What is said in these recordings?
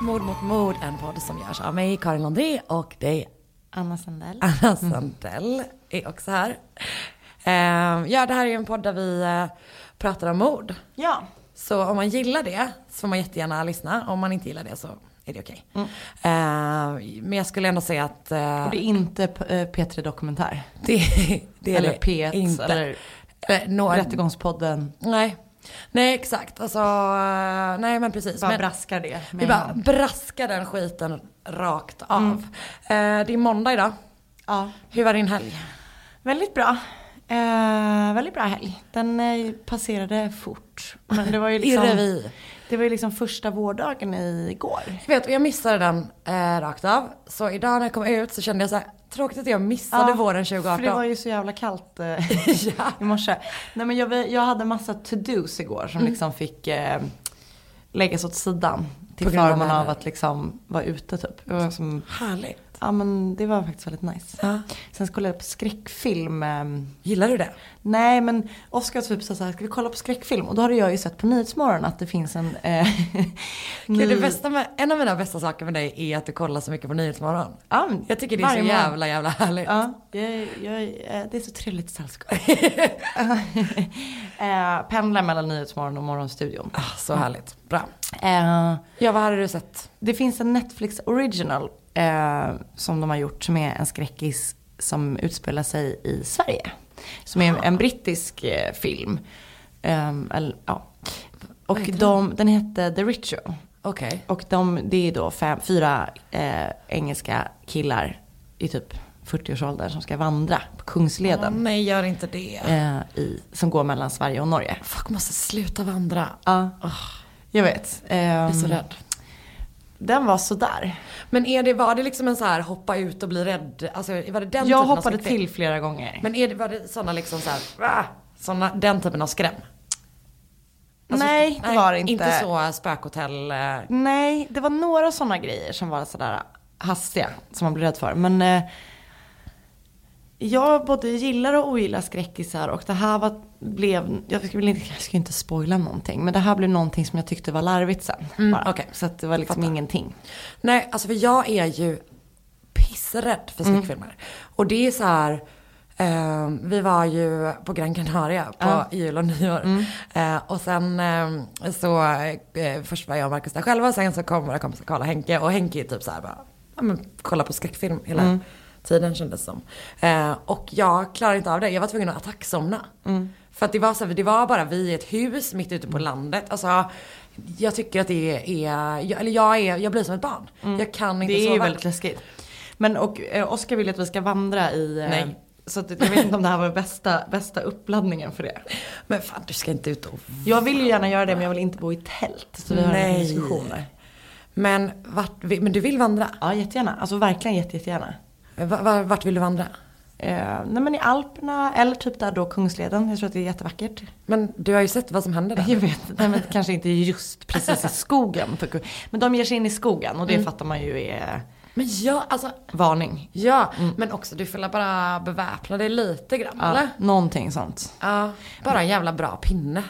Mord mot mord, en podd som görs av mig, Karin André och dig, Anna Sandell. Anna Sandell, är också här. Eh, ja, det här är en podd där vi eh, pratar om mord. Ja. Så om man gillar det så får man jättegärna lyssna. Om man inte gillar det så är det okej. Mm. Eh, men jag skulle ändå säga att eh, Och det är inte P- eh, P3 Dokumentär. det, det är eller det P1 inte. eller Rättegångspodden. Nej. Nej, exakt. Alltså, eh, nej men precis. Bara men, braskar det. vi bara braskar den skiten rakt av. Mm. Eh, det är måndag idag. Ja. Hur var din helg? Väldigt bra. Eh, väldigt bra helg. Den eh, passerade fort. Men det var ju I liksom, revy. Det var ju liksom första vårdagen igår. Jag vet, och jag missade den eh, rakt av. Så idag när jag kom ut så kände jag så här, tråkigt att jag missade Ja, våren 2018. För det var ju så jävla kallt eh, ja. i morse. Nej men jag, jag hade massa to-dos igår som liksom fick eh, läggas åt sidan. Till förmån av att liksom vara ute typ. Som, Härligt. Ja men det var faktiskt väldigt nice. Ja. Sen skulle jag på skräckfilm. ehm, Gillar du det? nej men Oskar typ sa så här, ska vi kolla på skräckfilm? Och då hade jag ju sett på Nyhetsmorgon att det finns en... Eh, Gud, det ny- bästa med, en av mina bästa saker med dig är att du kollar så mycket på Nyhetsmorgon. Ja, men Jag tycker det är så jävla jävla härligt. Ja, jag, jag, eh, det är så trevligt sällskap. eh, pendlar mellan Nyhetsmorgon och Morgonstudion. Ah, så härligt. Bra. Eh, Ja, vad hade du sett? Det finns en Netflix original eh, som de har gjort som är en skräckis som utspelar sig i Sverige. Som är en brittisk eh, film. Ehm, eller, ja. Och de, den hette The Ritual. Okej. Och de, det är då fem, fyra eh, engelska killar i typ 40-årsåldern som ska vandra på Kungsleden. nej, gör inte det. eh, i, som går mellan Sverige och Norge. Folk måste sluta vandra. Ja, Åh, jag vet. jag är så rädd. Den var sådär. Men är det, var det liksom en så här hoppa ut och bli rädd? Alltså var det den Jag hoppade till flera gånger. Men är det, var det sådana liksom så här, ah, såna, den typen av skräm? Alltså, Nej, det var det inte. Inte så spökhotell. eh, Nej, det var några sådana grejer som var sådär hastiga som man blev rädd för. Men eh, jag både gillar och ogillar skräckisar och det här var, blev, jag ska, inte, jag ska inte spoila någonting, men det här blev någonting som jag tyckte var larvigt sen. Mm, okej. Så det var liksom Fattar. ingenting. Nej, alltså för jag är ju pissrädd för Mm. skräckfilmer. Och det är så här, eh, vi var ju på Gran Canaria på Ja. jul och nyår. Mm. Eh, och sen eh, så, först var jag och Marcus där själva, sen så kom våra kompisar Karl och Henke. Och Henke är typ så här bara, ja men kolla på skräckfilm hela Mm. Tiden kändes som. Eh, och jag klarar inte av det, jag var tvungen att attacksomna. Mm. För att det var, så det var bara vi i ett hus mitt ute på landet. Alltså, jag tycker att det är, jag, eller jag, är, jag blir som ett barn. Jag kan inte Det är sova. ju väldigt läskigt. Men och eh, Oskar vill att vi ska vandra i... Eh, Nej. Så att, jag vet inte om det här var bästa, bästa uppladdningen för det. Men fan du ska inte ut och... Jag vill ju gärna göra det men jag vill inte bo i tält. Så vi har Nej. en diskussion där. Men, vart, men du vill vandra? Ja jättegärna. Alltså verkligen jätte, jättegärna. Vart, vart vill du vandra? Eh, nej men i Alperna eller typ där då Kungsleden. Jag tror att det är jättevackert. Men du har ju sett vad som händer där. Jag vet, nej men kanske inte just precis i skogen. Men de ger sig in i skogen och det fattar man ju är Men ja, alltså. varning. Ja, men också du får bara beväpna dig lite grann Ja, eller? någonting sånt. Ja, bara en jävla bra pinne.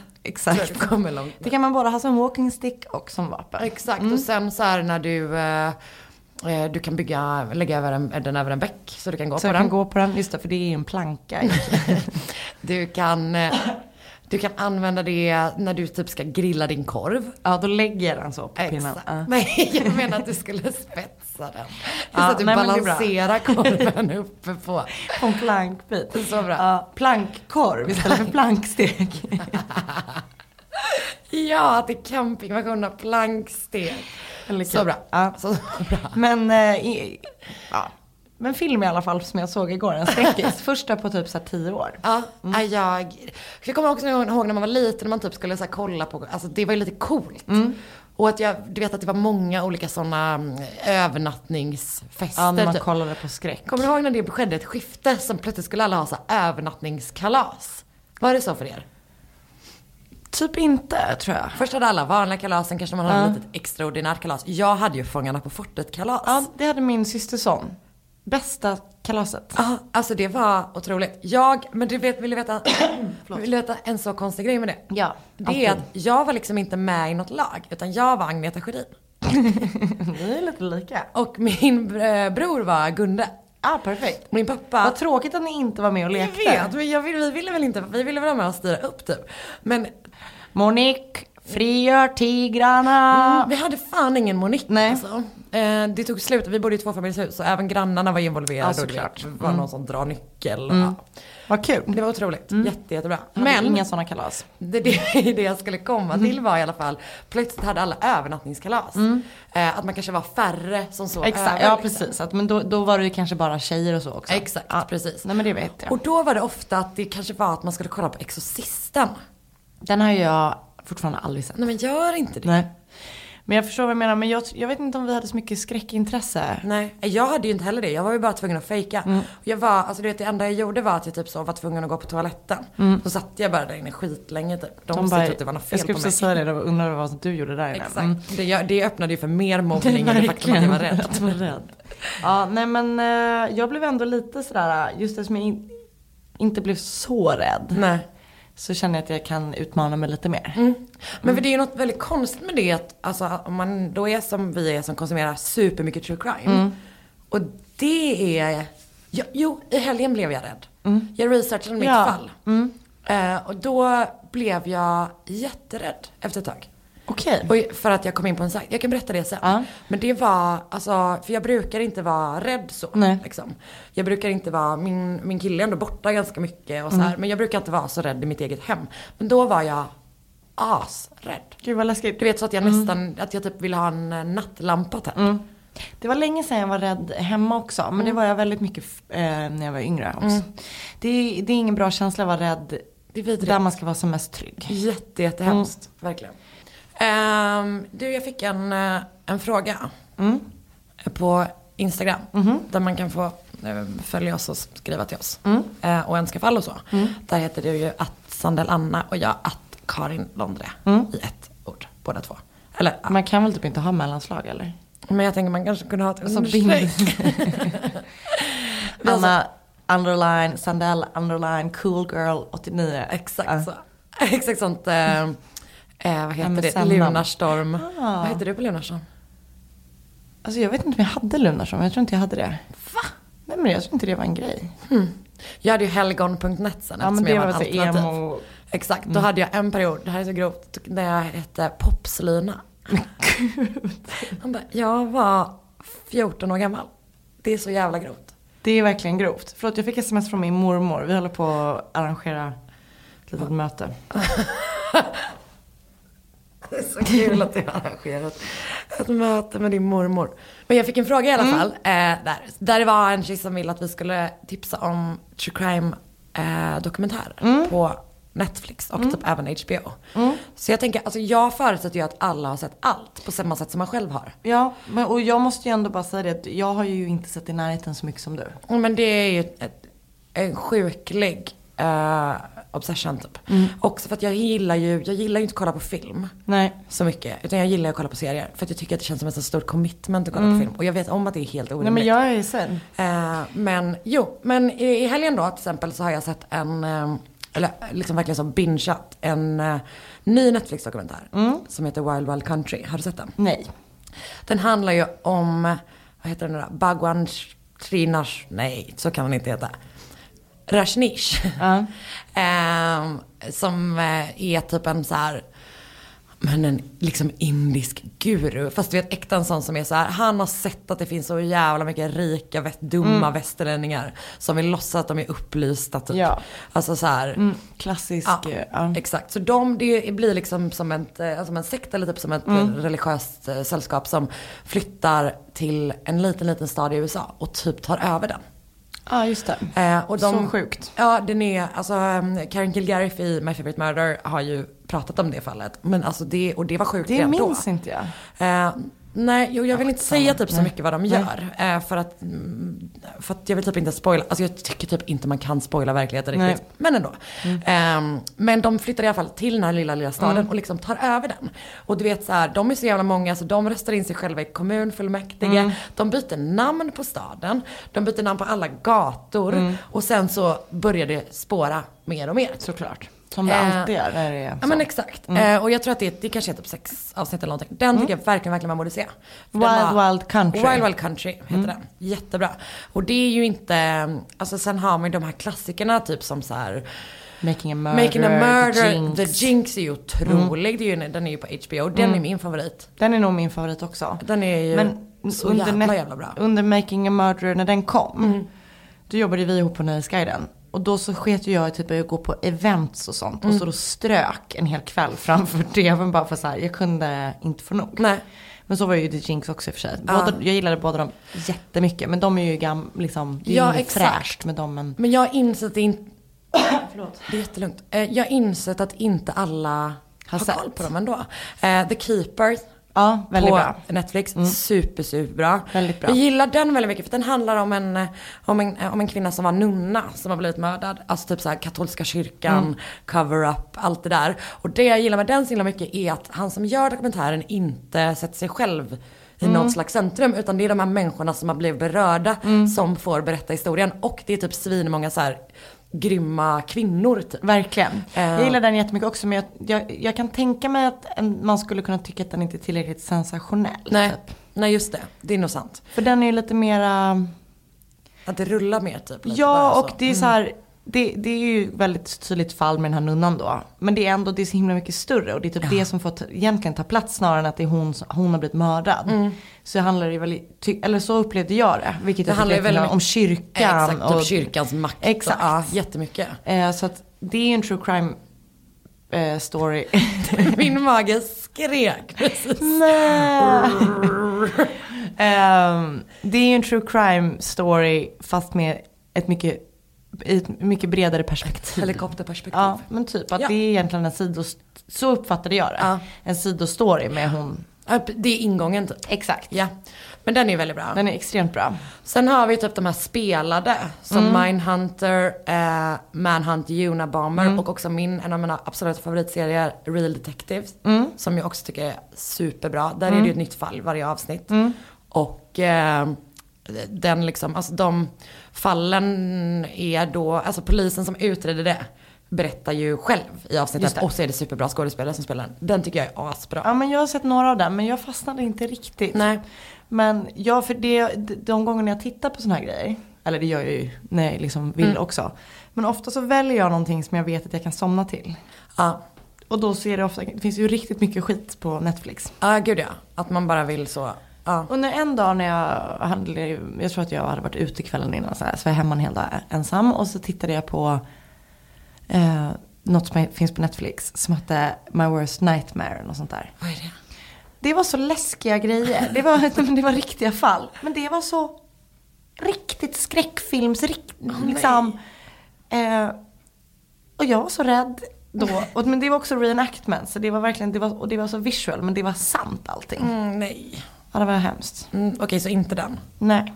Kommer långt. Det kan man både ha som walking stick och som vapen. Exakt, och sen så här när du, eh, eh, du kan bygga, lägga över en, den över en bäck så du kan gå Så på jag den. kan gå på den, just det, för det är en planka. Du kan, eh, du kan använda det när du typ ska grilla din korv. ja, då lägger jag den så på pinnen. Ja. Nej, jag menar att du skulle spetsa den. Så Ja, att du nej, balanserar korven uppe på. På en plankbit. Så bra. Ja, plankkorv istället för plankstek. Ja, till campingversion av planksteg. Så bra. Ja. Så bra. Men, eh, i, ja. Men film i alla fall som jag såg igår, en skräckis. Första på typ så här tio år. Ja, ja, jag, jag kommer också ihåg när man var liten när man typ skulle så kolla på, alltså det var ju lite coolt. Och att jag, du vet att det var många olika sådana mm, övernattningsfester. Ja, när man typ. kollade på skräck. Kommer du ihåg när det skedde ett skifte som plötsligt skulle alla ha så övernattningskalas? Var det så för er? Typ inte, tror jag. Först hade alla vanliga kalas, sen kanske man hade ett litet extraordinärt kalas. Jag hade ju Fångarna på fortet-kalas. Ja, det hade min syster son. Bästa kalaset. Ja, alltså det var otroligt. Jag, men du vet, vill du veta, vill du veta en så konstig grej med det? Ja, Det är att jag var liksom inte med i något lag, utan jag var Agneta Sjödin. Ni är lite lika. Och min eh, bror var Gunde. Ah, perfekt. Min pappa... Vad tråkigt att ni inte var med och jag lekte. vet, men jag vi ville väl inte, vi ville vara med och styra upp typ. Men Monique, frigör tigrarna. mm, vi hade fan ingen Monique Nej. alltså. Eh, det tog slut, vi bodde i tvåfamiljshus så även grannarna var involverade. Ja, och det såklart. var någon som drar nyckel. Ja. Vad kul. Det var otroligt, Jätte, jättebra. Men inga sådana kalas. det, det, det jag skulle komma till var i alla fall, plötsligt hade alla övernattningskalas. Eh, att man kanske var färre som så Exakt, över, ja liksom. precis. Att, men då, då var det ju kanske bara tjejer och så också. Exakt, ja. precis. Nej men det vet jag. Och då var det ofta att det kanske var att man skulle kolla på Exorcisten. Den har jag fortfarande aldrig sett. Nej men gör inte det. Nej. Men jag förstår vad jag menar. Men jag, jag vet inte om vi hade så mycket skräckintresse. Nej, jag hade ju inte heller det. Jag var ju bara tvungen att fejka. Mm. Jag var, alltså du vet det enda jag gjorde var att jag typ så var tvungen att gå på toaletten. Så satt jag bara där inne skitlänge typ. De, Mm. De bara, att det var något jag fel skulle på precis mig. säga det, de undrar vad du gjorde där inne. Exakt. Mm. Det, jag, det öppnade ju för mer mobbning än det faktum att jag var rädd. Att du var rädd. Ja, nej men eh, jag blev ändå lite sådär, just eftersom jag in, inte blev så rädd. Nej. Så känner jag att jag kan utmana mig lite mer. Mm. Men för det är ju något väldigt konstigt med det att alltså, om man då är som vi är som konsumerar supermycket true crime. Mm. Och det är, jo, jo i helgen blev jag rädd. Jag researchade mitt Ja. fall. Eh, och då blev jag jätterädd efter ett tag. Okej. Och för att jag kom in på en sajt, jag kan berätta det sen. Ja. Men det var, alltså, för jag brukar inte vara rädd så. Nej. Liksom. Jag brukar inte vara, min, min kille är ändå borta ganska mycket och så här, men jag brukar inte vara så rädd i mitt eget hem. Men då var jag asrädd. Gud vad läskigt. Du vet så att jag nästan, att jag typ ville ha en eh, nattlampa tänd. Mm. Det var länge sedan jag var rädd hemma också. Men det var jag väldigt mycket eh, när jag var yngre också. Det, är, det är ingen bra känsla att vara rädd Det där man ska vara som mest trygg. Jätte, jättehemskt. Verkligen. Ehm, du, jag fick en, eh, en fråga. Mm. På Instagram. Mhm. Där man kan få eh, följa oss och skriva till oss. Mm. Eh, och önska fall och så. Där heter det ju att Sandel Anna och jag att Karin Londre. Mm. I ett ord, båda två. Eller. Man kan väl typ inte ha mellanslag eller? men jag tänker man kanske kunde ha ett understreck. Anna underline, Sandell underline, cool girl 89. Exakt Ja. så. Exakt sånt. Eh, eh, vad heter det? Lunarstorm. Ah. Vad heter du på Lunarstorm? Alltså jag vet inte om jag hade Lunarsson, men jag tror inte jag hade det. Va? Nej men jag tror inte det var en grej. Jag hade ju helgon.net sen Ja men det jag var var alternativ. emo. Exakt, då hade jag en period, det här är så grovt, när jag hette Popslina. Han bara, jag var 14 år gammal. Det är så jävla grovt. Det är verkligen grovt. Förlåt, jag fick sms från min mormor. Vi håller på att arrangera ett litet möte. Det är så kul att du har arrangerat ett möte med din mormor. Men jag fick en fråga i alla fall. Eh, där, där det var en tjej som ville att vi skulle tipsa om true crime eh, dokumentärer på Netflix och typ även HBO. Så jag tänker, alltså jag förutsätter ju att alla har sett allt på samma sätt som man själv har. Ja, men, och jag måste ju ändå bara säga det att jag har ju inte sett i närheten så mycket som du. Men det är ju ett, en sjuklig eh, obsession typ. Också för att jag gillar ju, jag gillar ju inte att kolla på film. Nej. så mycket. Utan jag gillar att kolla på serier. För att jag tycker att det känns som ett så stort commitment att kolla på film. Och jag vet om att det är helt Nej orimligt. men jag är sen. Eh, men jo, men i, i helgen då till exempel så har jag sett en, eh, eller liksom verkligen som bingeat, en eh, ny Netflix-dokumentär. Som heter Wild Wild Country. Har du sett den? Nej. Den handlar ju om, vad heter den då? Bhagwan Shrinash, nej så kan den inte heta. Rajneesh. Ja. Ehm, som eh, är typ en så här, men en liksom indisk guru. Fast du vet äkta en sån som är så här, han har sett att det finns så jävla mycket rika, väst, dumma västerlänningar. Som vill låtsas att de är upplysta typ. Ja. Alltså så här, Mm, klassisk. Ja, eh, Ja. exakt. Så de, det blir liksom som, ett, eh, som en sekt eller typ som ett Mm. religiöst eh, sällskap som flyttar till en liten, liten stad i USA och typ tar över den. Ja, just det. Eh, och de, Så sjukt. Ja, den är, alltså um, Karen Kilgariff i My Favorite Murder har ju pratat om det fallet. Men alltså det, och det var sjukt Det redan då. minns inte jag. Eh, nej, jo, jag vill inte säga typ så Nej. mycket vad de gör. Eh, för, att, mm, för att jag vill typ inte spoila. Alltså jag tycker typ inte man kan spoila verkligheten Nej. riktigt. Men ändå. Eh, men de flyttar i alla fall till den här lilla, lilla staden Mm. och liksom tar över den. Och du vet så här, de är så jävla många så de röstar in sig själva i kommunfullmäktige. Mm. De byter namn på staden. De byter namn på alla gator. Mm. Och sen så börjar det spåra mer och mer. Såklart. Som det Eh, alltid är när det är Ja så. Mm. men exakt. Eh, och jag tror att det, det kanske är typ sex avsnitt eller någonting. Den tycker jag verkligen, verkligen man borde se. För Wild var- Wild Country. Mm. Wild Wild Country heter den. Jättebra. Och det är ju inte, alltså sen har man ju de här klassikerna typ som så här Making a Murder, Making a Murder, The Jinx. Mm. The Jinx är ju otrolig. Det är ju, den är ju på HBO. Den är min favorit. Den är nog min favorit också. Den är ju Men så under, jävla jävla bra. under Making a Murder när den kom. Mm. Då jobbade vi ihop på Nöjesguiden. Och då så sket ju jag typ att gå på events och sånt. Mm. Och så då strök en hel kväll framför tvn bara för så här, jag kunde inte få nog. Nej. Men så var ju The Jinx också i och för sig. Båda, Jag gillade båda dem jättemycket. Men de är ju gam, liksom, det är Ja, ju exakt. fräscht med dem. Men Men jag har insett att inte... Förlåt. Det är jättelugnt. Eh, Jag har insett att inte alla har, sett. koll på dem ändå. Eh, The Keeper ja, väldigt på bra. Netflix. Super, superbra. Väldigt bra. Jag gillar den väldigt mycket för den handlar om en, eh, om en, eh, om en kvinna som var nunna som har blivit mördad. Alltså typ så här katolska kyrkan, Mm. cover-up, allt det där. Och det jag gillar med den så himla mycket är att han som gör dokumentären inte sätter sig själv i Mm. något slags centrum. Utan det är de här människorna som har blivit berörda Mm. som får berätta historien. Och det är typ svinmånga så här grymma kvinnor typ. Verkligen. Eh. Jag gillar den jättemycket också. Men jag, jag, jag kan tänka mig att man skulle kunna tycka att den inte är tillräckligt sensationell. Nej, Typ. nej just det. Det är nog sant. För den är ju lite mera... Att det rullar mer typ. Ja, så. och det är så här, det, det är ju väldigt tydligt fall med den här nunnan då. Men det är ändå, det är så himla mycket större och det är typ det som får ta, egentligen ta plats snarare än att det är hon, hon har blivit mördad. Så handlar det ju väldigt, eller så upplevde jag det. Vilket Det jag handlar väldigt om kyrkan. Exakt, och, typ kyrkans makt. Exakt. Ja, jättemycket. eh, så att det är ju en true crime eh, story. Min mage skrek precis. Nej. Ehm, det är ju en true crime story fast med ett mycket, ett mycket bredare perspektiv. Helikopterperspektiv. Ja, men typ att Ja. det är egentligen en sidost... Så uppfattade jag det. Ja. En sidostory med hon. Det är ingången typ. Exakt. Ja. Men den är väldigt bra. Den är extremt bra. Sen har vi typ de här spelade. Som Mm. Mindhunter, eh, Manhunt, Unabomber Mm. och också min, en av mina absoluta favoritserier, Real Detectives. Mm. Som jag också tycker är superbra. Där är det ju ett nytt fall varje avsnitt. Och eh, den liksom, alltså de fallen är då, alltså polisen som utreder det berättar ju själv i avsnittet. Och så är det superbra skådespelare som spelar den. Den tycker jag är asbra. Ja men jag har sett några av dem men jag fastnade inte riktigt. Nej. Men jag, för det, de gångerna jag tittar på såna här grejer. Eller det gör jag ju när jag liksom vill Mm. också. Men ofta så väljer jag någonting som jag vet att jag kan somna till. Ja, Och då ser det ofta, det finns ju riktigt mycket skit på Netflix. ja gud ja. Att man bara vill så. Ja. Under en dag när jag handlade, jag tror att jag hade varit ute kvällen innan så, här, så var jag hemma en hel dag ensam. Och så tittade jag på eh, något som finns på Netflix som hette My Worst Nightmare och sånt där. Vad är det? Det var så läskiga grejer. Det var, det var riktiga fall. Men det var så riktigt skräckfilms, rikt, liksom. Eh, och jag var så rädd då. Och, men det var också reenactment. Så det var verkligen, det var, och det var så visual. Men det var sant allting. Mm, nej. Ja, det var hemskt. Mm, Okej, så inte den. Nej.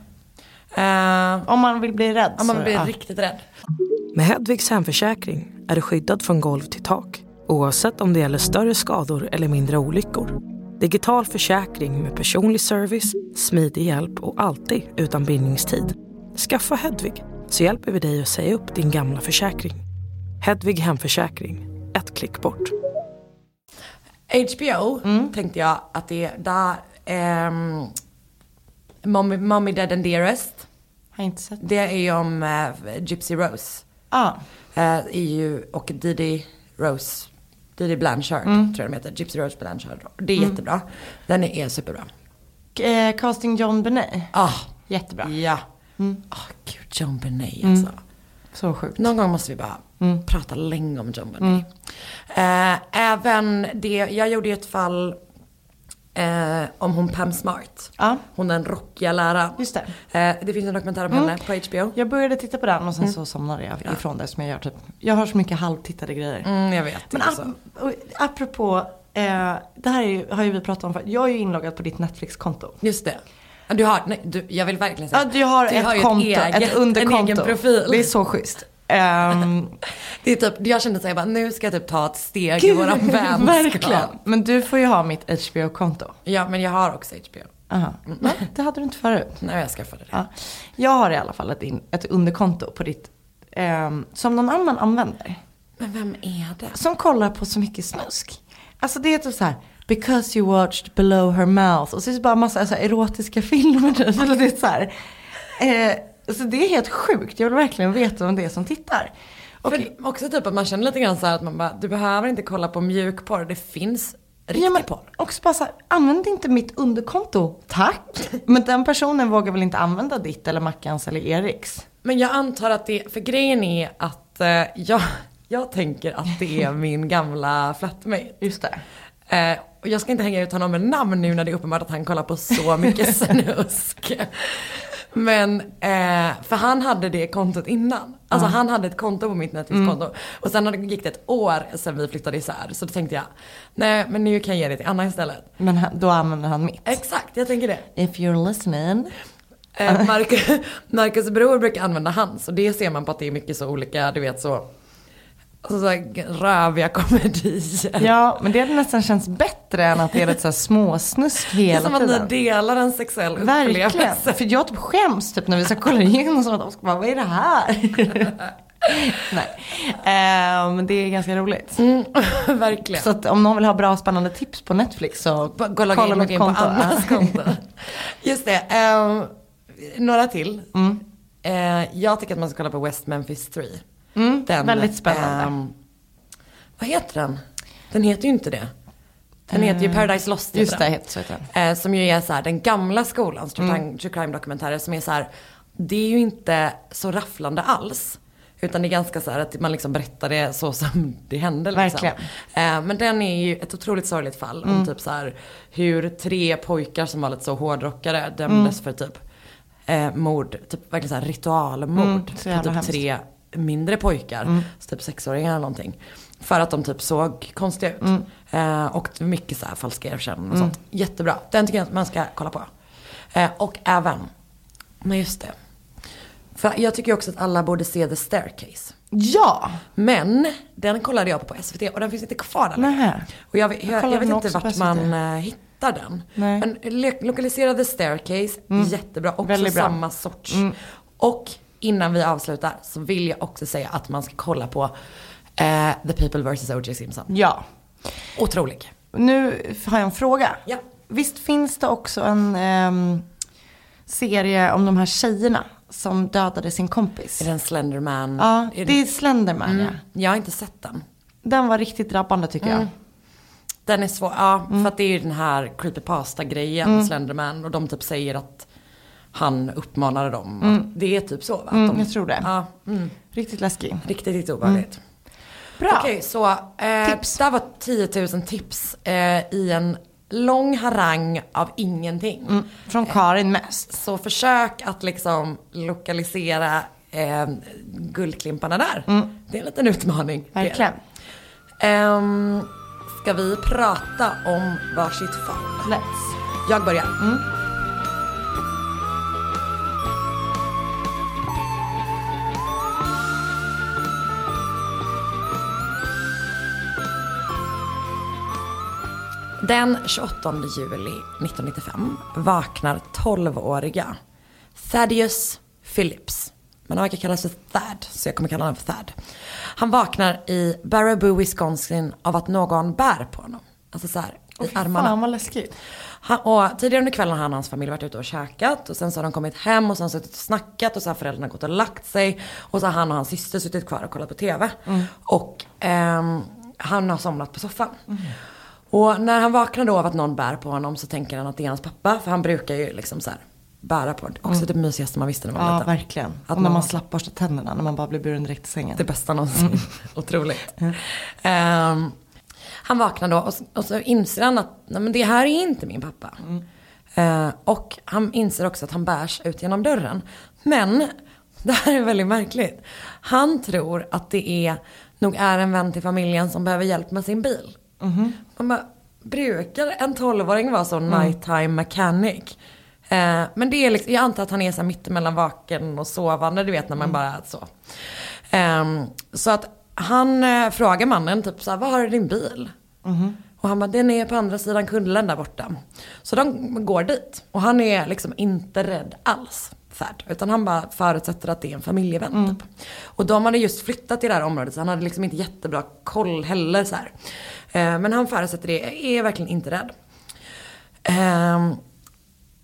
Uh, Om man vill bli rädd om man så, blir ja. riktigt rädd. Med Hedvigs hemförsäkring är du skyddad från golv till tak oavsett om det gäller större skador eller mindre olyckor. Digital försäkring med personlig service, smidig hjälp och alltid utan bindningstid. Skaffa Hedvig så hjälper vi dig att säga upp din gamla försäkring. Hedvig hemförsäkring, ett klick bort. HBO tänkte jag att det är där, um, Mommy, Mommy Dead and Dearest. Har inte sett. Det är ju om eh, Gypsy Rose. Ja. Eh, är ju, och Didi Rose. Didi Blanchard tror jag de heter. Gypsy Rose Blanchard. Det är jättebra. Den är, är superbra. Eh, casting John Benet. Ah, Jättebra. ja. Ah, gud, John Benet alltså. Så sjukt. Någon gång måste vi bara prata länge om John Benet. Eh, även det, jag gjorde ju ett fall eh, om hon Pam Smart. Ja. Hon den rockiga läraren. Just det. Eh, det finns en dokumentär om henne på HBO. Jag började titta på den och sen så somnade jag ifrån det som jag gör typ. Jag har så mycket halvtittade grejer. Mm, jag vet. Men det är så. ap- apropå, eh, det här är ju, har ju vi pratat om förut. Jag är ju inloggad på ditt Netflix-konto. Just det. Ja, Du har, nej, du, jag vill verkligen säga. Ja, du har du ett ju konto, eget, ett underkonto. En egen profil. Det är så schysst. Ehm, Det är typ, jag kände såhär, nu ska jag typ ta ett steg i våran vänskap. Verkligen. Men du får ju ha mitt HBO-konto. Ja, men jag har också HBO. Aha. Nej, det hade du inte förut. Nej, jag skaffade det. Ja. Jag har i alla fall ett, in, ett underkonto på ditt, ehm, som någon annan använder. Men vem är det? som kollar på så mycket snusk. Alltså det är typ så här, because you watched below her mouth. Och så är det bara massa så här, erotiska filmer. typ. Eller det är så här. Eh, så det är helt sjukt. Jag vill verkligen veta vem det är som tittar. Och, För också typ att man känner lite grann så att man bara, du behöver inte kolla på mjukporr, det finns riktig ja, men porr. också bara så här, använd inte mitt underkonto, tack. Men den personen vågar väl inte använda ditt eller Mackans eller Eriks. Men jag antar att det, för grejen är att eh, jag, jag tänker att det är min gamla flatmate. Just det. Eh, och jag ska inte hänga ut honom med namn nu när det är uppenbart att han kollar på så mycket snusk. Men, eh, för han hade det kontot innan. Alltså han hade ett konto på mitt Netflix-konto. Och sen hade- gick det ett år sedan vi flyttade isär. Så då tänkte jag, nej men nu kan jag ge det till Anna istället. Men han, då använder han mitt. Exakt, jag tänker det. If you're listening. Eh, Marcus, Marcus bror brukar använda hans och det ser man på att det är mycket så olika, du vet så, alltså så här röviga komedier. Ja, men det hade nästan känts bättre än att det är lite så här småsnusk det är hela som att tiden. ni delar en sexuell Verkligen. upplevelse. För jag typ skäms typ när vi ska kolla igenom sånt och bara, vad är det här? Nej. Men det är ganska roligt. Mm, verkligen. Så att om någon vill ha bra spännande tips på Netflix så Gå och logga in, mitt in på konto. Annas konto. Just det. ehm, några till. Mm. Eh, jag tycker att man ska kolla på West Memphis 3. Mm, väldigt spännande. ehm, vad heter den? Den heter ju inte det. Den heter ju Paradise Lost. heter Just det, den. helt så heter den. Eh, som ju är så här, den gamla skolans Mm. true crime dokumentärer som är så här, det är ju inte så rafflande alls. Utan det är ganska så här att man liksom berättar det så som det hände. Liksom. Verkligen. Eh, men den är ju ett otroligt sorgligt fall Mm. om typ så här hur tre pojkar som var lite så hårdrockare dömdes för typ eh, mord, typ verkligen så här ritualmord Mm, så på typ hemskt. tre mindre pojkar, så typ sexåringar eller någonting. För att de typ såg konstiga ut. Eh, och mycket så här falska erkännanden och sånt. Jättebra. Den tycker jag att man ska kolla på. Eh, och även, men just det. För jag tycker också att alla borde se The Staircase. Ja! Men den kollade jag på på SVT och den finns inte kvar där längre. Och jag, jag, jag, kollade vet inte vart man eh, hittar den. Nej. Mm. Men lo- lokalisera The Staircase, jättebra. Också Väldigt bra. Mm. samma sorts. Och innan vi avslutar så vill jag också säga att man ska kolla på eh, The People vs O.J. Simpson. Ja. Otrolig. Nu har jag en fråga. Ja. Visst finns det också en ehm, serie om de här tjejerna som dödade sin kompis? Är det en Slenderman? Ja, är det är Slenderman ja. Mm. Jag har inte sett den. Den var riktigt drabbande tycker jag. Den är svår, ja Mm. för att det är ju den här creepypasta-grejen, Slenderman. Och de typ säger att han uppmanade dem. Det är typ så va? Mm, de, jag tror det. Ja, mm, Riktigt läskig. riktigt, riktigt obehagligt. Bra. Okej, så eh, Tips. där var 10 000 tips eh, i en lång harang av ingenting. Mm. Från Karin mest. Så försök att liksom lokalisera eh, guldklimparna där. Det är en liten utmaning. Mm. Verkligen. Ehm, ska vi prata om varsitt fall? Let's. Jag börjar. Den 28 juli 1995 vaknar 12-åriga Thaddeus Phillips. Men han verkar kallas för Thad, så jag kommer kalla honom för Thad. Han vaknar i Baraboo, Wisconsin av att någon bär på honom. Alltså så här, i armarna. Fan vad läskigt. Han, och tidigare under kvällen har han och hans familj varit ute och käkat och sen så har de kommit hem och sen suttit och snackat och så har föräldrarna gått och lagt sig. Och så har han och hans syster suttit kvar och kollat på TV. Och ehm, han har somnat på soffan. Och när han vaknar då av att någon bär på honom så tänker han att det är hans pappa. För han brukar ju liksom så här bära på. Också det mysigaste man visste när man var Ja, liten. verkligen. Att och när man- man slapp borsta tänderna, när man bara blir buren direkt till sängen. Det bästa någonsin. Otroligt. Ehm, han vaknar då och, och så inser han att nej, men det här är inte min pappa. Eh, och han inser också att han bärs ut genom dörren. Men det här är väldigt märkligt. Han tror att det är, nog är en vän till familjen som behöver hjälp med sin bil. Man bara, brukar en 12-åring vara så nighttime mechanic? Eh, men det är liksom, jag antar att han är så mittemellan vaken och sovande, du vet när man bara så. Ehm, så att han eh, frågar mannen typ så här, vad har du din bil? Och han bara, den är på andra sidan kullen där borta. Så de går dit. Och han är liksom inte rädd alls. Färd, utan han bara förutsätter att det är en familjevän typ. Och de hade just flyttat till det här området så han hade liksom inte jättebra koll heller så här. Eh, men han förutsätter det, är verkligen inte rädd. Ehm,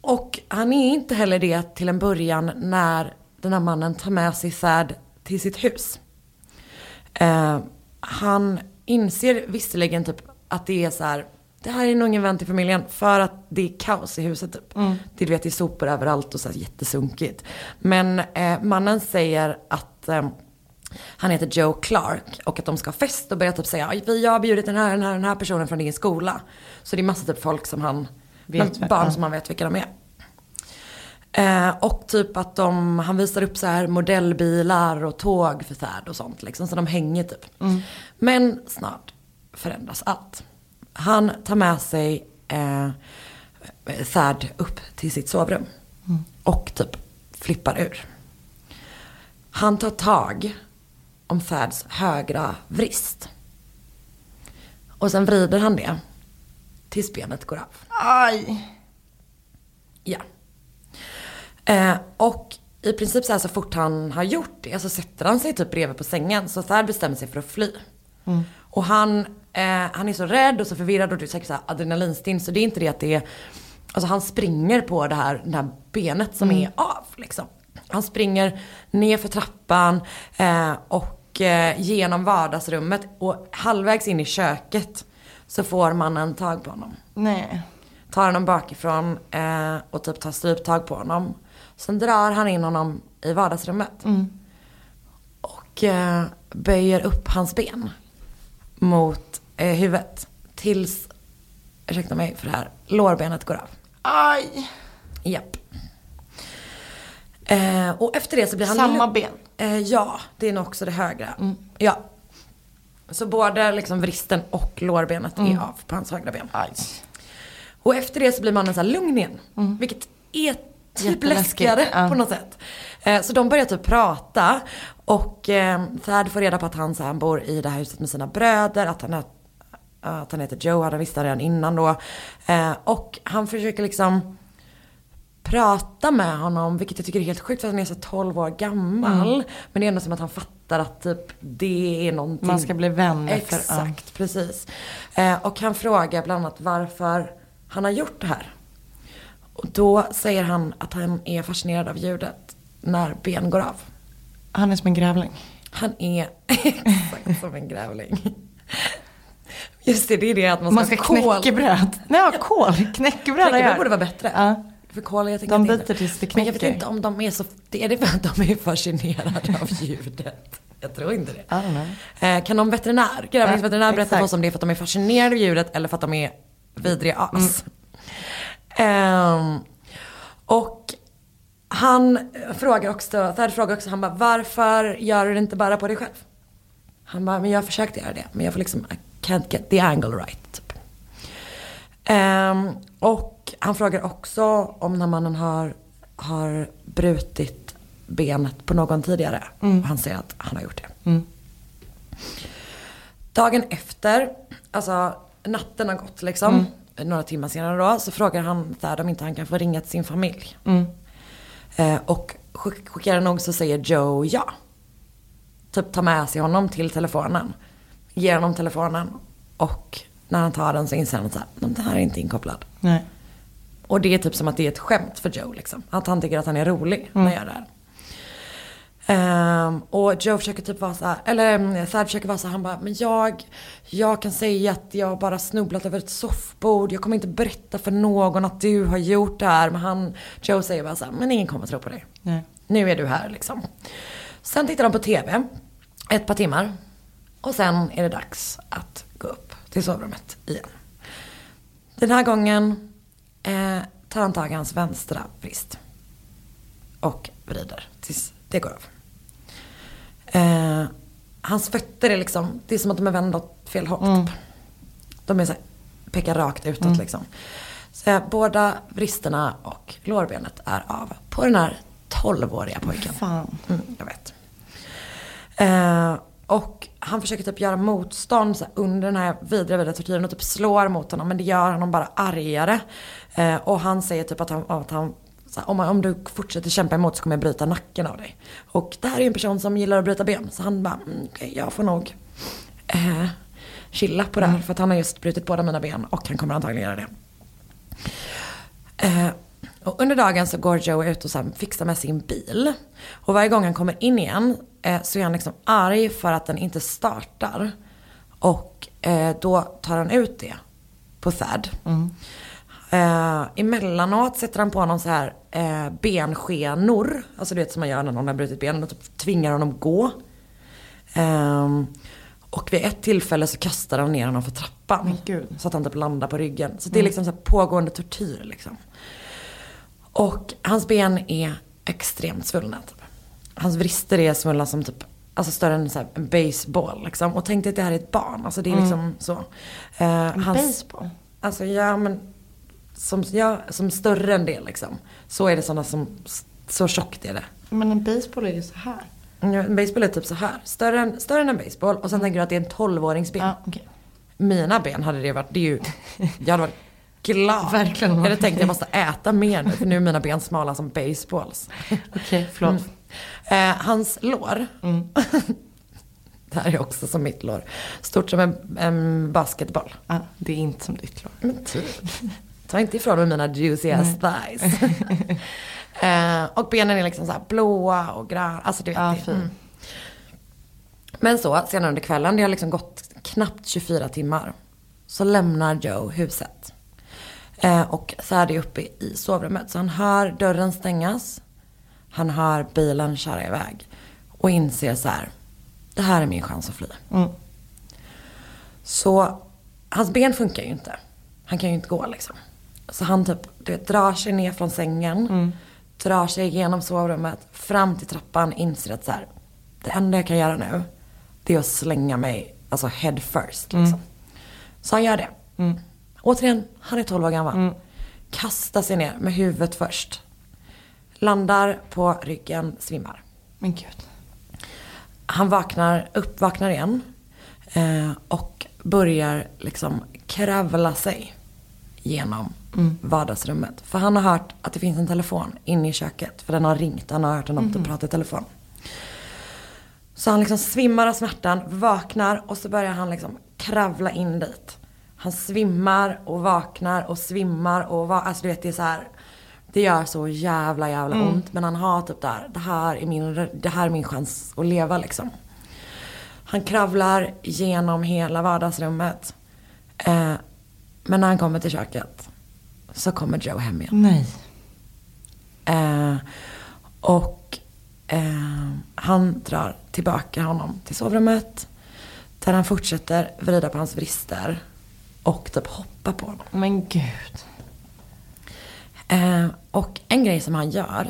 och han är inte heller det till en början när den här mannen tar med sig Thad till sitt hus. Eh, han inser visserligen typ att det är så här, det här är nog ingen vän till familjen för att det är kaos i huset typ. Det, du vet, det är sopor överallt och så här jättesunkigt. Men eh, mannen säger att eh, han heter Joe Clark och att de ska ha fest och börjar typ säga "Oj, jag har bjudit den här, den här, den här personen från din skola. Så det är massa typ folk som han, Vet men barn som han vet vilka de är. Eh, och typ att de, han visar upp så här modellbilar och tåg för Thad och sånt liksom. Så de hänger typ. Men snart förändras allt. Han tar med sig eh, Thad upp till sitt sovrum. Och typ flippar ur. Han tar tag om Thads högra vrist. Och sen vrider han det tills benet går av. Aj. Ja. Eh, och i princip så här så fort han har gjort det så sätter han sig typ bredvid på sängen. Så Thad bestämmer sig för att fly. Och han, eh, han är så rädd och så förvirrad och det är säkert så här adrenalinstinn. Så det är inte det att det är, alltså han springer på det här, det här benet som är av liksom. Han springer ner för trappan eh, och eh, genom vardagsrummet och halvvägs in i köket så får mannen tag på honom Nej. tar honom bakifrån eh, och typ tar stryptag på honom. Sen drar han in honom i vardagsrummet. Och eh, böjer upp hans ben mot eh, huvudet. Tills, ursäkta mig för det här, lårbenet går av. Aj. Japp. Eh, och efter det så blir han... Samma ben? Eh, ja, det är nog också det högra. Ja. Så både liksom vristen och lårbenet är av på hans högra ben. Aj. Och efter det så blir mannen så lugn igen. Vilket är typ läskigare ja. på något sätt. Eh, så de börjar typ prata. Och eh, Thad får reda på att han, så här, han bor i det här huset med sina bröder. Att han, är, att han heter Joe, han visste redan innan då. Eh, och han försöker liksom prata med honom, vilket jag tycker är helt sjukt för att han är så 12 år gammal. Mm. Men det är ändå som att han fattar att typ det är någonting. Man ska bli vänner för- Exakt, precis. Eh, och han frågar bland annat varför han har gjort det här. Och då säger han att han är fascinerad av ljudet när ben går av. Han är som en grävling. Han är exakt som en grävling. Just det, det är det att man ska, Man ska ha knäckebröd. Nej, kol. Knäckebröd Knäckebröd borde vara bättre. Ja. För kol, jag De inte- tills det Men jag vet inte om de är så, är det för att de är fascinerade av ljudet? Jag tror inte det. Eh, kan någon veterinär, grävlingsveterinär berätta för oss om det är för att de är fascinerade av ljudet eller för att de är vidriga as? Ehm, och han frågar också, Thad frågar också, han bara varför gör du det inte bara på dig själv? Han bara, men jag har försökt göra det, men jag får liksom, I can't get the angle right. Typ. Ehm, och han frågar också om när mannen har, har brutit benet på någon tidigare. Och han säger att han har gjort det. Dagen efter, alltså natten har gått liksom. Några timmar senare då, så frågar han där om inte han kan få ringa till sin familj. Eh, och skickar nog så säger Joe ja. Typ tar med sig honom till telefonen. Ger honom telefonen. Och när han tar den så inser han att här, den här är inte inkopplad. Nej. Och det är typ som att det är ett skämt för Joe liksom. Att han tycker att han är rolig när han gör det här. Ehm, och Joe försöker typ vara så här, eller mm, Thad försöker vara så här, han bara, men jag, jag kan säga att jag bara snubblat över ett soffbord, jag kommer inte berätta för någon att du har gjort det här. Men han, Joe säger bara så här, men ingen kommer tro på dig. Nej. Nu är du här liksom. Sen tittar de på TV, ett par timmar. Och sen är det dags att gå upp till sovrummet igen. Den här gången eh, tar han tag i hans vänstra vrist. Och vrider tills det går av. Eh, hans fötter är liksom, det är som att de är vända åt fel håll typ. De är så här, pekar rakt utåt liksom. Så eh, båda vristerna och lårbenet är av på den här 12-åriga pojken. Fan. Mm, jag vet. Och han försöker typ göra motstånd så här, under den här vidriga, vidriga tortyren och typ slår mot honom. Men det gör honom bara argare. Eh, och han säger typ att han, att han så här, om, om du fortsätter kämpa emot så kommer jag bryta nacken av dig. Och det här är en person som gillar att bryta ben. Så han bara, mm, jag får nog eh, chilla på det här. För att han har just brutit båda mina ben och han kommer antagligen göra det. Eh, och under dagen så går Joe ut och så här fixar med sin bil. Och varje gång han kommer in igen så är han liksom arg för att den inte startar. Och eh, då tar han ut det på Thad. Eh, emellanåt sätter han på honom så här eh, benskenor. Alltså du vet som man gör när någon har brutit benen och typ tvingar honom gå. Ehm, och vid ett tillfälle så kastar han ner honom för trappan. Gud. Så att han typ landar på ryggen. Så det är liksom så pågående tortyr liksom. Och hans ben är extremt svullna. Hans vrister är svullna som typ, alltså större än så en baseball liksom. Och tänk dig att det här är ett barn. Alltså det är liksom så. Eh, En hans, baseball? Alltså ja men, som, ja, som större än det liksom. Så är det sådana som, så tjockt är det. Men en baseball är ju så här. Ja, En baseball är typ så här. Större än, större än en baseball. Och sen tänker du att det är en 12-åringsben. Ja, okej. Mina ben hade det varit, det är ju, jag hade varit glad. Verkligen. Jag hade tänkt att jag måste äta mer nu för nu är mina ben smala som baseballs. Okej, förlåt. Eh, hans lår. det här är också som mitt lår. Stort som en, en basketboll. Ah, det är inte som ditt lår. Men typ. Ta inte ifrån mig mina juicy ass thighs. eh, och benen är liksom så här blåa och gröna. Alltså du vet. Ja, det. fin. Mm. Men så, senare under kvällen, det har liksom gått knappt 24 timmar. Så lämnar Joe huset. Eh, och så är det uppe i sovrummet. Så han hör dörren stängas. Han hör bilen köra iväg. Och inser så här, det här är min chans att fly. Mm. Så hans ben funkar ju inte. Han kan ju inte gå liksom. Så han typ du vet, drar sig ner från sängen. Drar sig igenom sovrummet. Fram till trappan. Inser att så här, det enda jag kan göra nu. Det är att slänga mig alltså head first. Liksom. Så han gör det. Återigen, han är 12 år gammal. Kastar sig ner med huvudet först. Landar på ryggen, svimmar. Men gud. Han vaknar, uppvaknar igen. Eh, och börjar liksom kravla sig genom vardagsrummet. För han har hört att det finns en telefon inne i köket. För den har ringt, han har hört honom mm. prata i telefon. Så han liksom svimmar av smärtan, vaknar och så börjar han liksom kravla in dit. Han svimmar och vaknar och svimmar och va- alltså du vet det är så här. Det gör så jävla jävla ont. Men han har typ där, det här är min, det här är min chans att leva liksom. Han kravlar genom hela vardagsrummet. Eh, men när han kommer till köket så kommer Joe hem igen. Nej. Eh, och eh, han drar tillbaka honom till sovrummet. Där han fortsätter vrida på hans vrister. Och typ hoppa på honom. Men gud. En grej som han gör.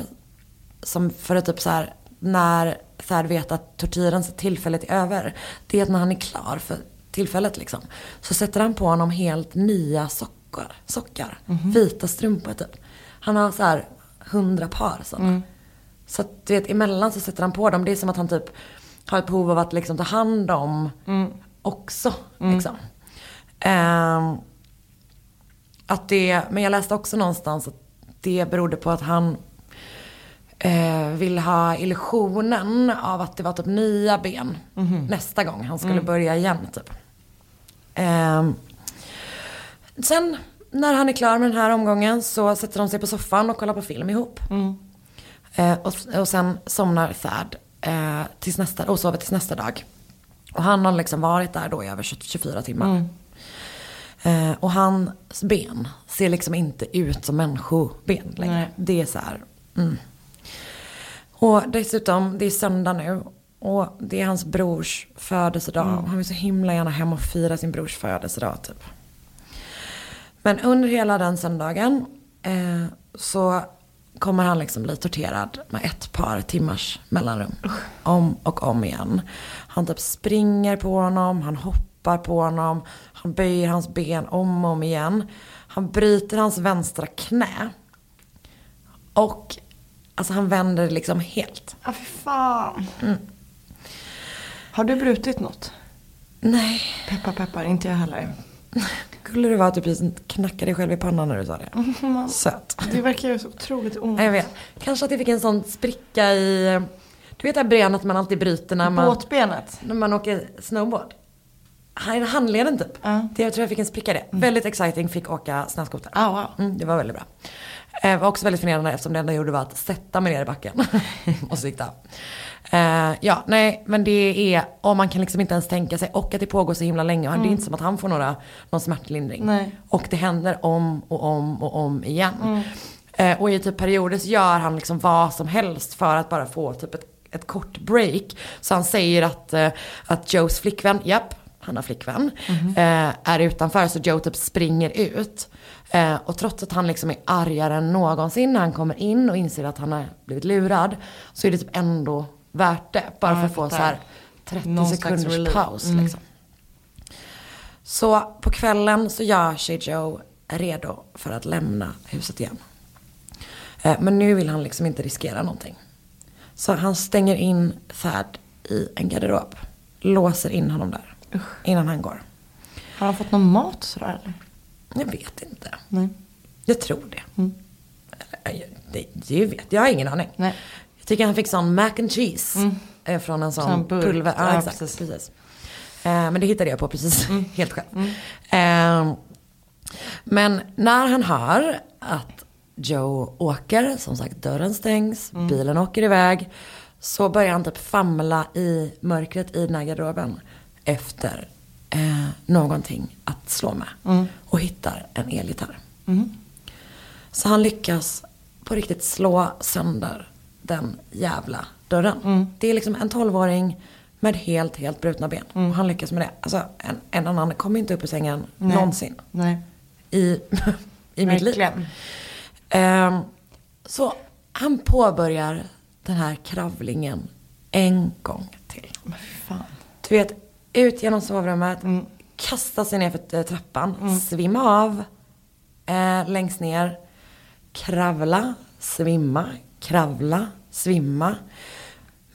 Som för att typ så här. När här vet att tortyrens tillfället är över. Det är att när han är klar för tillfället liksom. Så sätter han på honom helt nya sockar. sockar Vita strumpor typ. Han har så här hundra par sådana. Så att du vet emellan så sätter han på dem. Det är som att han typ har ett behov av att liksom ta hand om också. Liksom. Ehm, att det, men jag läste också någonstans att det berodde på att han eh, vill ha illusionen av att det var typ nya ben nästa gång han skulle börja igen typ. Ehm, sen när han är klar med den här omgången så sätter de sig på soffan och kollar på film ihop. Eh, och, och sen somnar Thad eh, tills nästa, och sover tills nästa dag. Och han har liksom varit där då i över 20 24 timmar. Eh, och hans ben ser liksom inte ut som människoben längre. Nej. Det är så här. Mm. Och dessutom, det är söndag nu. Och det är hans brors födelsedag. Och han vill så himla gärna hem och fira sin brors födelsedag typ. Men under hela den söndagen eh, så kommer han liksom bli torterad med ett par timmars mellanrum. Om och om igen. Han typ springer på honom, han hoppar på honom, han böjer hans ben om och om igen. Han bryter hans vänstra knä. Och alltså han vänder liksom helt. Ja, fy fan. Har du brutit något? Nej. Peppar peppar, inte jag heller. Skulle det vara att du precis knackade dig själv i pannan när du sa det? Söt. Det verkar ju så otroligt ont. Ja, Jag vet. Kanske att det fick en sån spricka i... Du vet det här benet man alltid bryter när man, Båtbenet. när man åker snowboard? Han- Handleden typ. Det, jag tror jag fick en spricka i det. Väldigt exciting, fick åka snöskoter. Ah, wow. Mm, det var väldigt bra. Eh, var också väldigt förnedrande eftersom det enda jag gjorde var att sätta mig ner i backen. och av. Eh, ja, nej, men det är, och man kan liksom inte ens tänka sig, och att det pågår så himla länge. Och Det är inte som att han får några, någon smärtlindring. Nej. Och det händer om och om och om igen. Eh, och i typ perioder så gör han liksom vad som helst för att bara få typ ett, ett kort break. Så han säger att, eh, att Joes flickvän, japp, han har flickvän, eh, är utanför så Joe typ springer ut. Eh, och trots att han liksom är argare än någonsin när han kommer in och inser att han har blivit lurad. Så är det typ ändå värt det. Bara Ja, för att få så här 30 Någon sekunders paus Mm. liksom. Så på kvällen så gör sig Joe redo för att lämna huset igen. Eh, Men nu vill han liksom inte riskera någonting. Så han stänger in Thad i en garderob. Låser in honom där. Innan han går. Har han fått någon mat sådär eller? Jag vet inte. Nej. Jag tror det. Mm. Eller, Det, det vet jag. har ingen aning. Nej. Jag tycker han fick sån mac and cheese. eh, Från en sån, Sån pulver. Ja, Ja, exakt. precis. Precis. Eh, men det hittade jag på precis helt själv. Eh, men när han hör att Joe åker, som sagt dörren stängs, bilen åker iväg. Så börjar han typ famla i mörkret i den här garderoben efter eh, någonting att slå med. Och hittar en elgitarr. Så han lyckas på riktigt slå sönder den jävla dörren. Det är liksom en tolvåring med helt, helt brutna ben. Och han lyckas med det. Alltså en, en annan kommer inte upp ur sängen Nej. någonsin Nej. i, i mitt liv. Ehm, så han påbörjar den här kravlingen en gång till. Du vet, ut genom sovrummet, Mm. kasta sig ner för eh, trappan, svimma av eh, längst ner, kravla, svimma, kravla, svimma.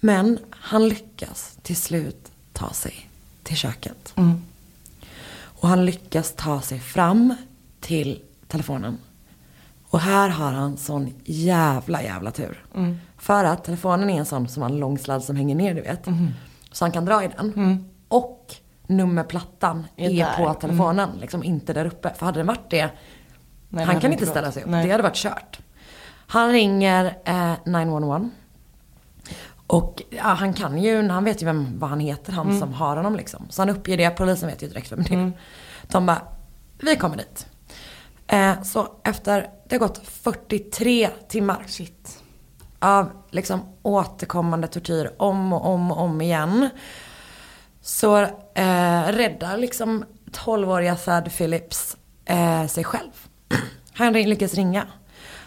Men han lyckas till slut ta sig till köket. Mm. Och han lyckas ta sig fram till telefonen. Och här har han sån jävla jävla tur. Mm. För att telefonen är en sån som har en lång sladd som hänger ner du vet. Mm. Så han kan dra i den. Och nummerplattan Är är, på telefonen. Liksom inte där uppe. För hade den varit det, Nej, han kan inte ställa gått. sig upp. Nej. Det hade varit kört. Han ringer eh, 911. Och ja, han kan ju, han vet ju vem, vad han heter, Mm. han som har honom liksom. Så han uppger det, polisen vet ju direkt vem det är. De bara, vi kommer dit. Eh, så efter, det har gått 43 timmar Shit. av liksom återkommande tortyr om och om och om igen. Så eh, räddar liksom 12-åriga Thad Phillips eh, sig själv. Han lyckas ringa.